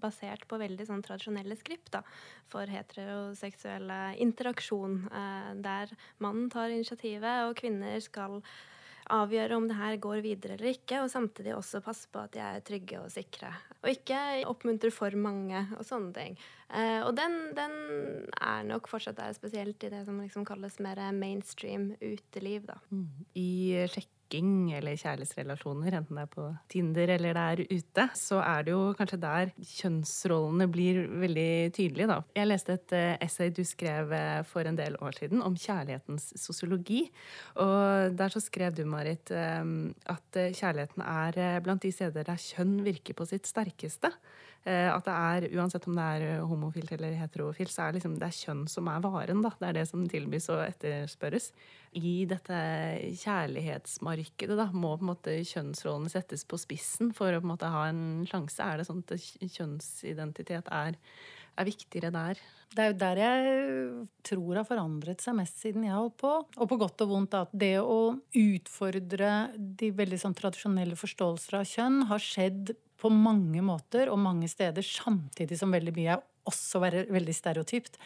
basert på veldig sånn tradisjonelle skript da, for heteroseksuelle interaksjon, eh, der mannen tar initiativet, og kvinner skal avgjøre om det her går videre eller ikke, og samtidig også passe på at de er trygge og sikre. Og ikke oppmuntre for mange og sånne ting. Eh, og den, den er nok fortsatt der, spesielt i det som liksom kalles mer mainstream uteliv, da. I sjekking eller kjærlighetsrelasjoner, enten det er på Tinder eller det er ute, så er det jo kanskje der kjønnsrollene blir veldig tydelige, da. Jeg leste et eh, essay du skrev eh, for en del år siden om kjærlighetens sosiologi. Og der så skrev du, Marit, eh, at kjærligheten er blant de steder der kjønn virker på sitt sterkeste. Eh, At det er, uansett om det er eh, homofilt eller heterofilt, så er liksom, det er kjønn som er varen. da. Det er det som tilbys og etterspørres. I dette kjærlighetsmarkedet da, må på en måte kjønnsrollene settes på spissen for å på en måte ha en sjanse. Er det sånn at kjønnsidentitet er, er viktigere der? Det er jo der jeg tror har forandret seg mest siden jeg holdt på. Og på godt og vondt at det å utfordre de veldig sånn tradisjonelle forståelser av kjønn har skjedd på mange måter og mange steder, samtidig som veldig mye er også være veldig stereotypt.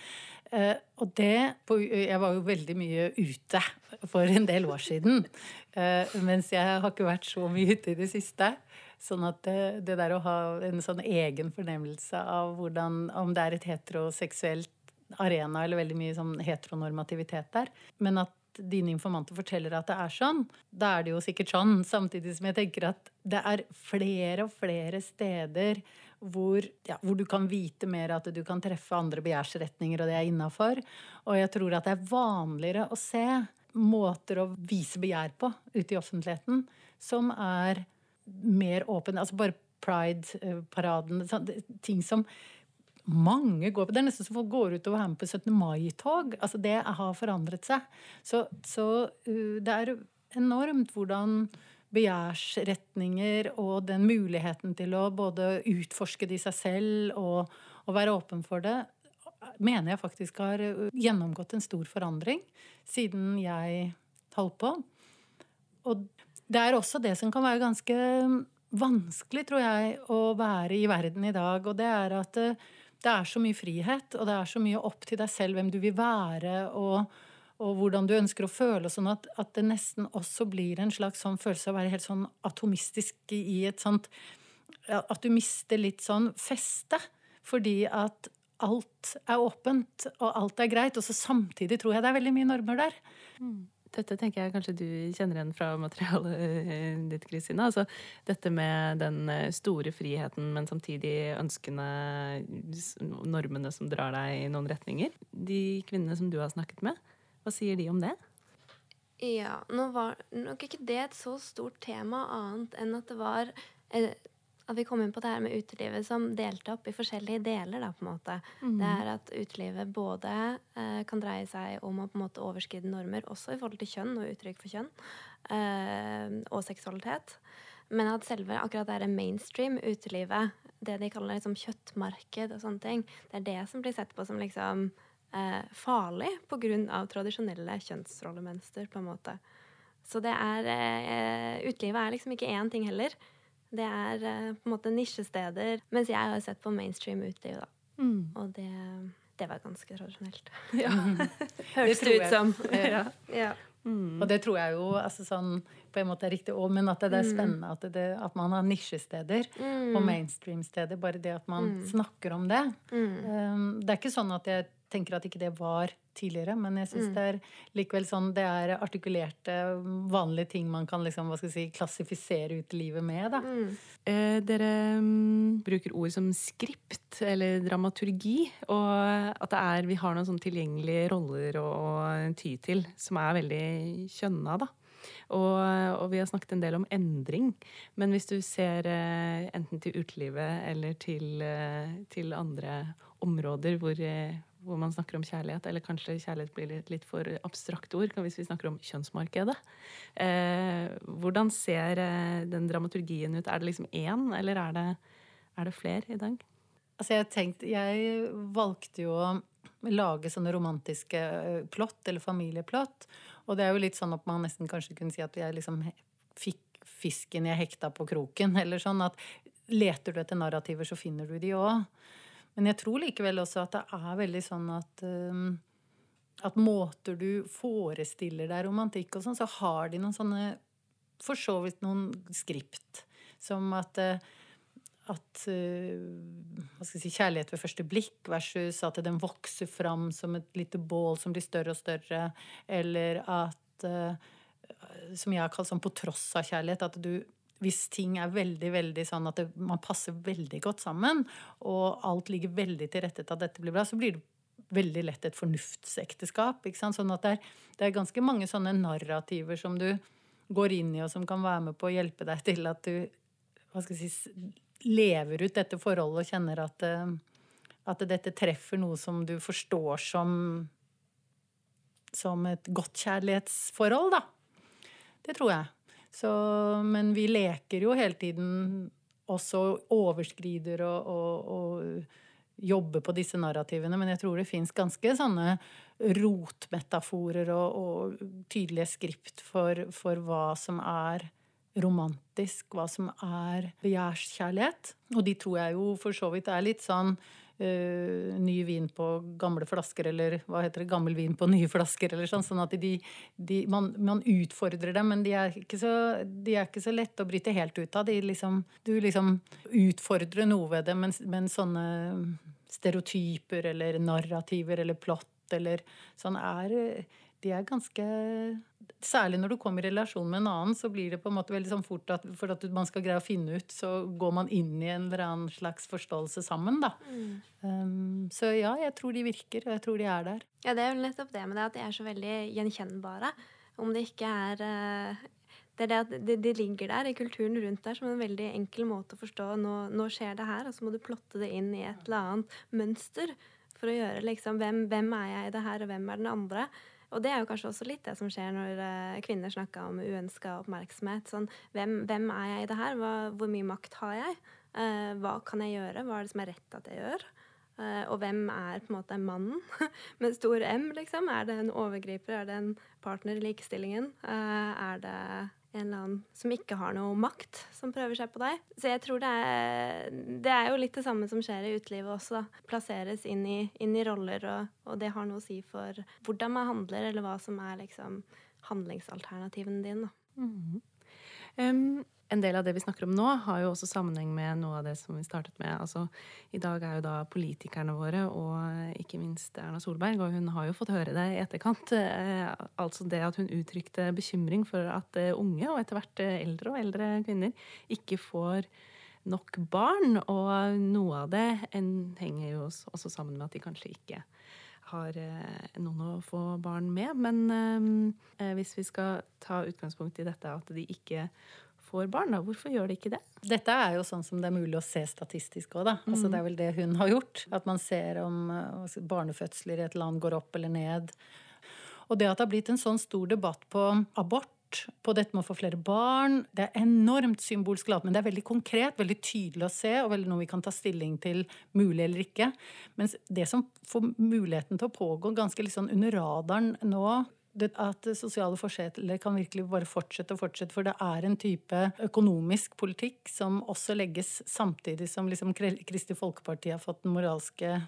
Eh, og det Jeg var jo veldig mye ute for en del år siden. Eh, mens jeg har ikke vært så mye ute i det siste. Sånn at det, det der å ha en sånn egen fornemmelse av hvordan Om det er et heteroseksuelt arena eller veldig mye sånn heteronormativitet der. Men at dine informanter forteller at det er sånn, da er det jo sikkert sånn. Samtidig som jeg tenker at det er flere og flere steder hvor, ja, hvor du kan vite mer at du kan treffe andre begjærsretninger, og det er innafor. Og jeg tror at det er vanligere å se måter å vise begjær på ute i offentligheten som er mer åpen. Altså bare Pride-paraden. sånn, Ting som mange går på. Det er nesten som folk går ut og er med på 17. mai-tog. Altså det har forandret seg. Så, så uh, det er enormt hvordan begjærsretninger og den muligheten til å både utforske det i seg selv og, og være åpen for det, mener jeg faktisk har uh, gjennomgått en stor forandring siden jeg holdt på. Og det er også det som kan være ganske vanskelig, tror jeg, å være i verden i dag. Og det er at det, er så mye frihet, og det er så mye opp til deg selv hvem du vil være, og, og hvordan du ønsker å føle, sånn at, at, det nesten også blir en slags sånn følelse av å være helt sånn atomistisk i et sånt At du mister litt sånn feste. Fordi at alt er åpent, og alt er greit. Og så samtidig tror jeg det er veldig mye normer der. Mm. Dette tenker jeg kanskje du kjenner igjen fra materialet eh, ditt, Kristina. Altså dette med den eh, store friheten, men samtidig ønskende normene som drar deg i noen retninger. De kvinnene som du har snakket med, hva sier de om det? Ja, nå var nok ikke det et så stort tema annet enn at det var eh, At vi kom inn på det her med utelivet som delte opp i forskjellige deler, da, på en måte. Mm. Det er at utelivet både eh, kan dreie seg om å på en måte overskride normer, også i forhold til kjønn og uttrykk for kjønn, eh, og seksualitet. Men at selve akkurat det mainstream utelivet, det de kaller liksom kjøttmarked og sånne ting, det er det som blir sett på som liksom eh, farlig pga. tradisjonelle kjønnsrollemønster, på en måte. Så det er eh, Utelivet er liksom ikke én ting heller. Det er eh, på en måte nisjesteder. Mens jeg har sett på mainstream uteliv, da. Mm. Og det, det, var ganske tradisjonelt. [laughs] Ja. [laughs] Hørtes det, ut som. [laughs] ja. ja. Mm. Og det tror jeg jo altså sånn, på en måte er riktig òg, men at det, er mm. spennende at, det, at man har nisjesteder mm. og mainstream-steder. Bare det at man mm. snakker om det. Um, det er ikke sånn at jeg tenker at ikke det var tidligere, men jeg syns mm. det er likevel sånn det er artikulerte, vanlige ting man kan liksom, hva skal jeg si, klassifisere ut livet med. da. Mm. Eh, dere um, bruker ord som skript eller dramaturgi, og at det er, vi har noen sånn tilgjengelige roller å, å ty til som er veldig kjønna. da. Og, og, vi har snakket en del om endring. Men hvis du ser eh, enten til utelivet eller til, eh, til andre områder hvor, eh, hvor, man snakker om kjærlighet, eller kanskje kjærlighet blir litt, litt for abstrakt ord hvis vi snakker om kjønnsmarkedet. Eh, hvordan ser eh, den dramaturgien ut? Er det liksom én, eller er det, er det flere i dag? Altså jeg, tenkte, jeg valgte jo å lage sånne romantiske eh, plott, eller familieplott. Og det er jo litt sånn at man nesten kanskje kunne si at jeg liksom fikk fisken jeg hekta på kroken. [laughs] Eller sånn at leter du etter narrativer, så finner du de òg. Men jeg tror likevel også at det er veldig sånn at um, at måter du forestiller deg romantikk og sånn, så har de noen sånne For så vidt noen skript. Som at, uh, at uh, hva skal jeg si, kjærlighet ved første blikk versus at den vokser fram som et lite bål som blir større og større. Eller at Som jeg har kalt sånn på tross av kjærlighet. At du hvis ting er veldig veldig sånn at det, man passer veldig godt sammen, og alt ligger veldig til rette til at dette blir bra, så blir det veldig lett et fornuftsekteskap. Ikke sant? Sånn at det er, det er, ganske mange sånne narrativer som du går inn i, og som kan være med på å hjelpe deg til at du hva skal jeg si, lever ut dette forholdet og kjenner at, eh, at dette treffer noe som du forstår som som et godt kjærlighetsforhold, da. Det tror jeg. Så, men vi leker jo hele tiden også overskrider og, og, og jobber på disse narrativene. Men jeg tror det fins ganske sånne rotmetaforer og, og tydelige skript for, for hva som er romantisk, hva som er begjærskjærlighet. Og de tror jeg jo for så vidt er litt sånn uh, ny vin på gamle flasker, eller hva heter det, gammel vin på nye flasker, eller sånn. Sånn at de, de man, man, utfordrer dem, men de er, ikke så, de så lette å bryte helt ut av. Liksom, du liksom utfordrer noe ved det, men, men sånne stereotyper eller narrativer eller plott eller sånn er de er ganske Særlig når du kommer i relasjon med en annen, så blir det på en måte veldig sånn fort at for at man skal greie å finne ut, så går man inn i en eller annen slags forståelse sammen, da. Mm. Um, så ja, jeg tror de virker, og jeg tror de er der. Ja, det er jo nettopp det med det at de er så veldig gjenkjennbare. Om det ikke er uh det er det at de, de, ligger der i kulturen rundt der som en veldig enkel måte å forstå nå, nå skjer det her, og så må du plotte det inn i et eller annet mønster for å gjøre liksom hvem, hvem er jeg i det her, og hvem er den andre? Og det er jo kanskje også litt det som skjer når uh, kvinner snakker om uønska oppmerksomhet. Sånn, hvem, hvem, er jeg i det her? Hva, hvor mye makt har jeg? Uh, hva kan jeg gjøre? Hva er det som er rett at jeg gjør? Uh, og hvem er på en måte mannen [laughs] med stor M, liksom? Er det en overgriper? Er det en partner i likestillingen? er det en eller annen som ikke har noe makt, som prøver seg på deg. Så jeg tror det er, det er jo litt det samme som skjer i utelivet også. Da. Plasseres inn i, inn i roller, og, og, det har noe å si for hvordan man handler, eller hva som er liksom handlingsalternativene dine. Mm. Um, en del av det vi snakker om nå, har jo også sammenheng med noe av det som vi startet med. Altså, I dag er jo da politikerne våre, og ikke minst Erna Solberg, og hun har jo fått høre det i etterkant, eh, altså det at hun uttrykte bekymring for at eh, unge, og etter hvert eh, eldre og eldre kvinner, ikke får nok barn. Og noe av det henger jo også sammen med at de kanskje ikke har noen å få barn med. Men eh, hvis vi skal ta utgangspunkt i dette at de ikke får barn. Da. Hvorfor gjør de ikke det? Dette er jo sånn som det er mulig å se statistisk òg, da. Mm. Altså, det er vel det hun har gjort. At man ser om uh, barnefødsler i et land går opp eller ned. Og det at det har blitt en sånn stor debatt på abort på dette med å få flere barn. Det er enormt symbolsk ladet, men det er veldig konkret, veldig tydelig å se, og veldig noe vi kan ta stilling til mulig eller ikke. Mens det som får muligheten til å pågå ganske litt sånn under radaren nå, at sosiale forskjeller kan virkelig bare fortsette og fortsette. For det er en type økonomisk politikk som også legges samtidig som liksom Kristelig Folkeparti har fått den moralske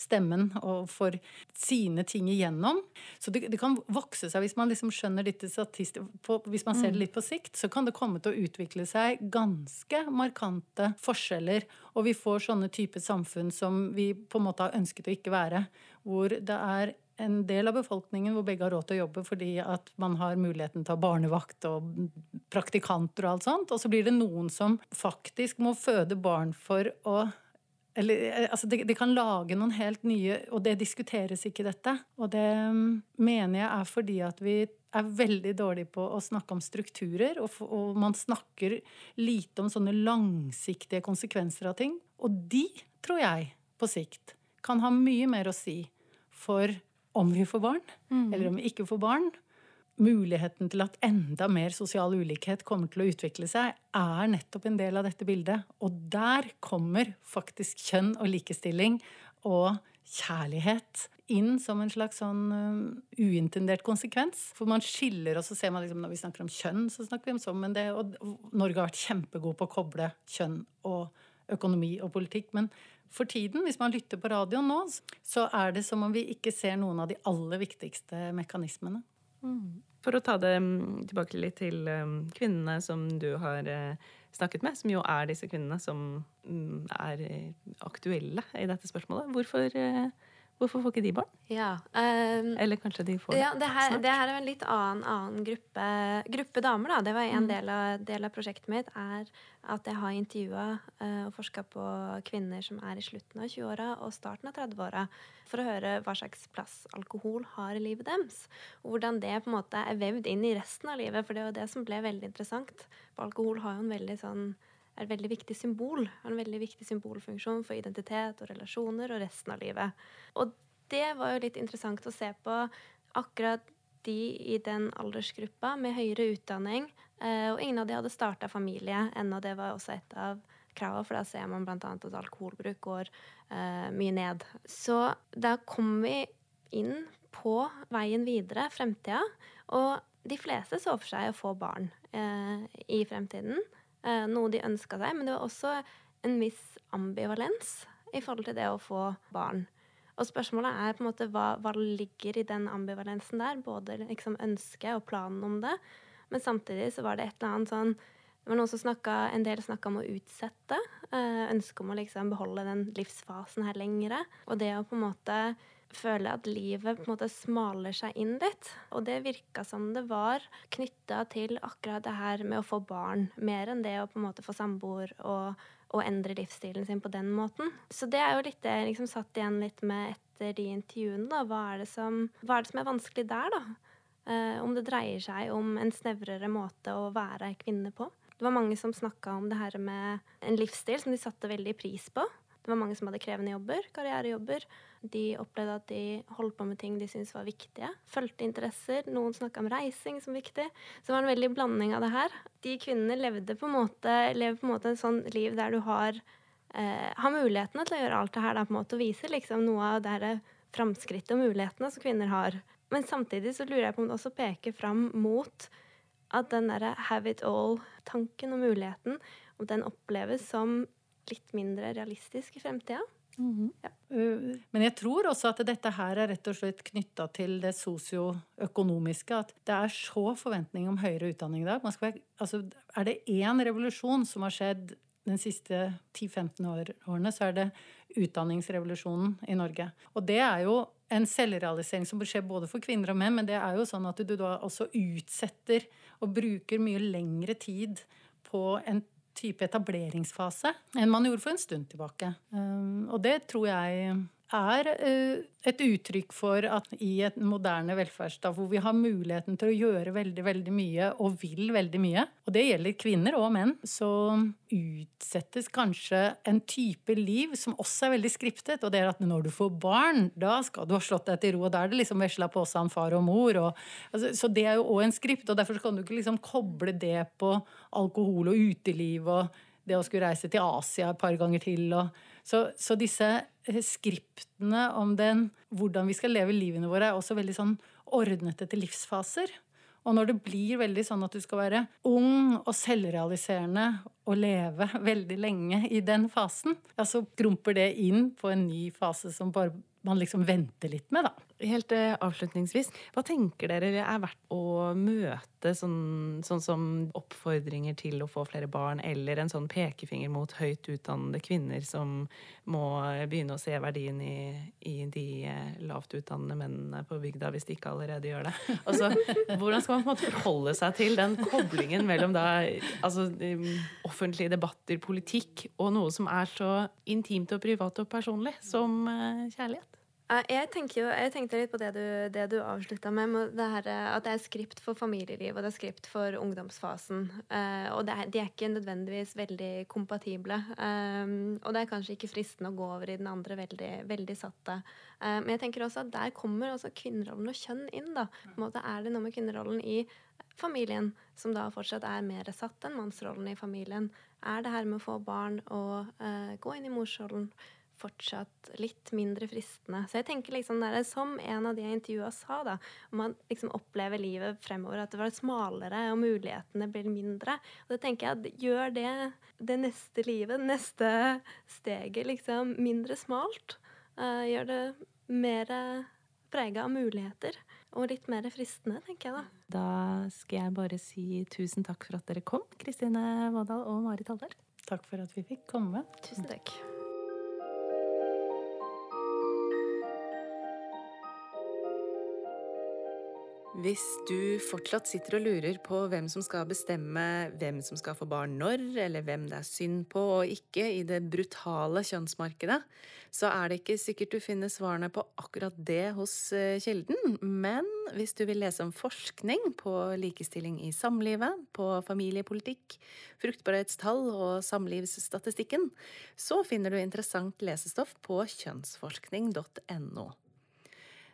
stemmen og får sine ting igjennom. Så det, det kan vokse seg, hvis man liksom skjønner dette statistisk Hvis man ser det mm. litt på sikt, så kan det komme til å utvikle seg ganske markante forskjeller. Og vi får sånne typer samfunn som vi på en måte har ønsket å ikke være. Hvor det er en del av befolkningen hvor begge har råd til å jobbe fordi at man har muligheten til å ha barnevakt og praktikanter og alt sånt. Og så blir det noen som faktisk må føde barn for å eller, eh, altså de, de, kan lage noen helt nye Og det diskuteres ikke, dette. Og det um, mener jeg er fordi at vi er veldig dårlige på å snakke om strukturer. Og, og man snakker lite om sånne langsiktige konsekvenser av ting. Og de, tror jeg, på sikt kan ha mye mer å si for om vi får barn, mm. eller om vi ikke får barn. Muligheten til at enda mer sosial ulikhet kommer til å utvikle seg, er nettopp en del av dette bildet. Og der kommer faktisk kjønn og likestilling og kjærlighet inn som en slags sånn uintendert konsekvens. For man skiller, og så ser man liksom, når vi snakker om kjønn, så snakker vi om sånn, men det, og Norge har vært kjempegod på å koble kjønn og økonomi og politikk. Men for tiden, hvis man lytter på radioen nå, så er det som om vi ikke ser noen av de aller viktigste mekanismene. Mm. For å ta det mm, tilbake litt til um, kvinnene som du har uh, snakket med, som jo er disse kvinnene som um, er aktuelle i dette spørsmålet. Hvorfor uh, Hvorfor får ikke de barn? Ja, um, Eller kanskje de får ja, det her, snart? Det her er en litt annen, annen gruppe, gruppe, damer. da. Det var en mm. del, av, del, av, prosjektet mitt. er At jeg har intervjua uh, og forska på kvinner som er i slutten av 20-åra og starten av 30-åra, for å høre hva slags plass alkohol har i livet deres. Og hvordan det på en måte er vevd inn i resten av livet. For det var det som ble veldig interessant. For alkohol har jo en veldig sånn er et veldig viktig symbol. En veldig viktig symbolfunksjon for identitet og relasjoner og resten av livet. Og det var jo litt interessant å se på akkurat de i den aldersgruppa med høyere utdanning. Eh, og ingen av de hadde starta familie ennå. Det var også et av kravene, for da ser man bl.a. at alkoholbruk går eh, mye ned. Så da kom vi inn på veien videre, fremtida. Og de fleste så for seg å få barn eh, i fremtiden. Eh, noe de ønska seg. Men det var også en viss ambivalens i forhold til det å få barn. Og spørsmålet er på en måte hva, hva ligger i den ambivalensen der? Både liksom ønsket og planen om det. Men samtidig så var det et eller annet sånn det var noen som snakket, En del snakka om å utsette. Eh, ønsket om å liksom beholde den livsfasen her lengre. Og det å på en måte føle at livet på en måte smaler seg inn litt. Og det virka som det var knytta til akkurat det her med å få barn, mer enn det å på en måte få samboer og, og, endre livsstilen sin på den måten. Så det er jo litt det jeg liksom satt igjen litt med etter de intervjuene. da. Hva er det som, er, det som er vanskelig der, da? Eh, om det dreier seg om en snevrere måte å være kvinne på. Det var mange som snakka om det her med en livsstil som de satte veldig pris på. Det var mange som hadde krevende jobber, karrierejobber. De opplevde at de holdt på med ting de syntes var viktige. Fulgte interesser. Noen snakka om reising som viktig. Så det var en veldig blanding av det her. De kvinnene levde på en måte, lever på en måte en sånn liv der du har, eh, har mulighetene til å gjøre alt det her, da, på en måte, og vise liksom noe av det framskrittet og mulighetene som kvinner har. Men samtidig så lurer jeg på om det også peker fram mot at den derre have it all-tanken og muligheten, om den oppleves som litt mindre realistisk i fremtida. Ja. Uh, men jeg tror også at dette her er rett og slett knytta til det sosioøkonomiske. At det er så forventning om høyere utdanning i dag. Være, altså, er det én revolusjon som har skjedd de siste 10-15 årene, så er det utdanningsrevolusjonen i Norge. Og det er jo en selvrealisering som skjer både for kvinner og menn, men det er jo sånn at du da også utsetter og bruker mye lengre tid på en type etableringsfase enn man gjorde for en stund tilbake. Um, og det tror jeg er uh, et uttrykk for at i et moderne velferdsstat hvor vi har muligheten til å gjøre veldig veldig mye og vil veldig mye, og det gjelder kvinner og menn, så utsettes kanskje en type liv som også er veldig skriptet. Og det er at når du får barn, da skal du ha slått deg til ro. Og da er det liksom vesla påstand far og mor. Og, altså, så det er jo òg en skript, og derfor kan du ikke liksom koble det på alkohol og uteliv og det å skulle reise til Asia et par ganger til. Og, så, så, disse skriptene om den, hvordan vi skal leve livene våre, er også veldig sånn ordnet etter livsfaser. Og når det blir veldig sånn at du skal være ung og selvrealiserende og leve [laughs] veldig lenge i den fasen, ja, så grumper det inn på en ny fase som bare man liksom venter litt med, da. Helt eh, avslutningsvis, hva tenker dere er verdt å møte sånn, sånn, som oppfordringer til å få flere barn, eller en sånn pekefinger mot høyt utdannede kvinner som må begynne å se verdien i, i de eh, lavt utdannede mennene på bygda, hvis de ikke allerede gjør det? Altså, hvordan skal man på en måte forholde seg til den koblingen mellom da, altså, offentlige debatter, politikk, og noe som er så intimt og privat og personlig som eh, kjærlighet? Jeg, jo, jeg, tenkte litt på det du, det du avslutta med, det her, at det er skript for familieliv og det er skript for ungdomsfasen. Uh, og er, de er ikke nødvendigvis veldig kompatible. Um, og det er kanskje ikke fristende å gå over i den andre veldig, veldig satte. Uh, men jeg tenker også at der kommer også kvinnerollen og kjønn inn. da. På en måte er det noe med kvinnerollen i familien som da fortsatt er mer satt enn mannsrollen i familien. Er det her med å få barn og uh, gå inn i morsrollen fortsatt litt mindre fristende. Så jeg tenker liksom der, Som en av de jeg intervjua sa, da, om man liksom opplever livet fremover, at det var smalere og mulighetene blir mindre. Og da tenker jeg at gjør det det neste livet, neste steget, liksom mindre smalt. Uh, gjør det mer prega av muligheter. Og litt mer fristende, tenker jeg da. Da skal jeg bare si tusen takk for at dere kom, Kristine Vådal og Marit Haldar. Takk for at vi fikk komme. Tusen takk. Hvis du fortsatt sitter og lurer på hvem som skal bestemme hvem som skal få barn når, eller hvem det er synd på og ikke i det brutale kjønnsmarkedet, så er det ikke sikkert du finner svarene på akkurat det hos eh, Kilden. Men hvis du vil lese om forskning på likestilling i samlivet, på familiepolitikk, fruktbarhetstall og samlivsstatistikken, så finner du interessant lesestoff på kjønnsforskning.no.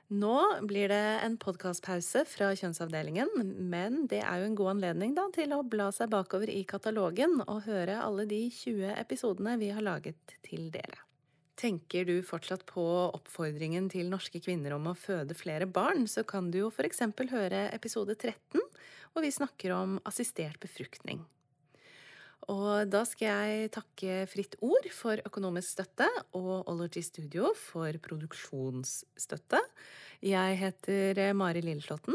Nå blir det en podkastpause fra Kjønnsavdelingen, men det er jo en god anledning da, til å bla seg bakover i katalogen og høre alle de 20 episodene vi har laget til dere. Tenker du fortsatt på oppfordringen til norske kvinner om å føde flere barn, så kan du jo f.eks. høre episode 13, hvor vi snakker om assistert befruktning. Og da skal jeg takke Fritt Ord for økonomisk støtte og Ology Studio for produksjonsstøtte. Jeg heter Mari Lilleslåtten.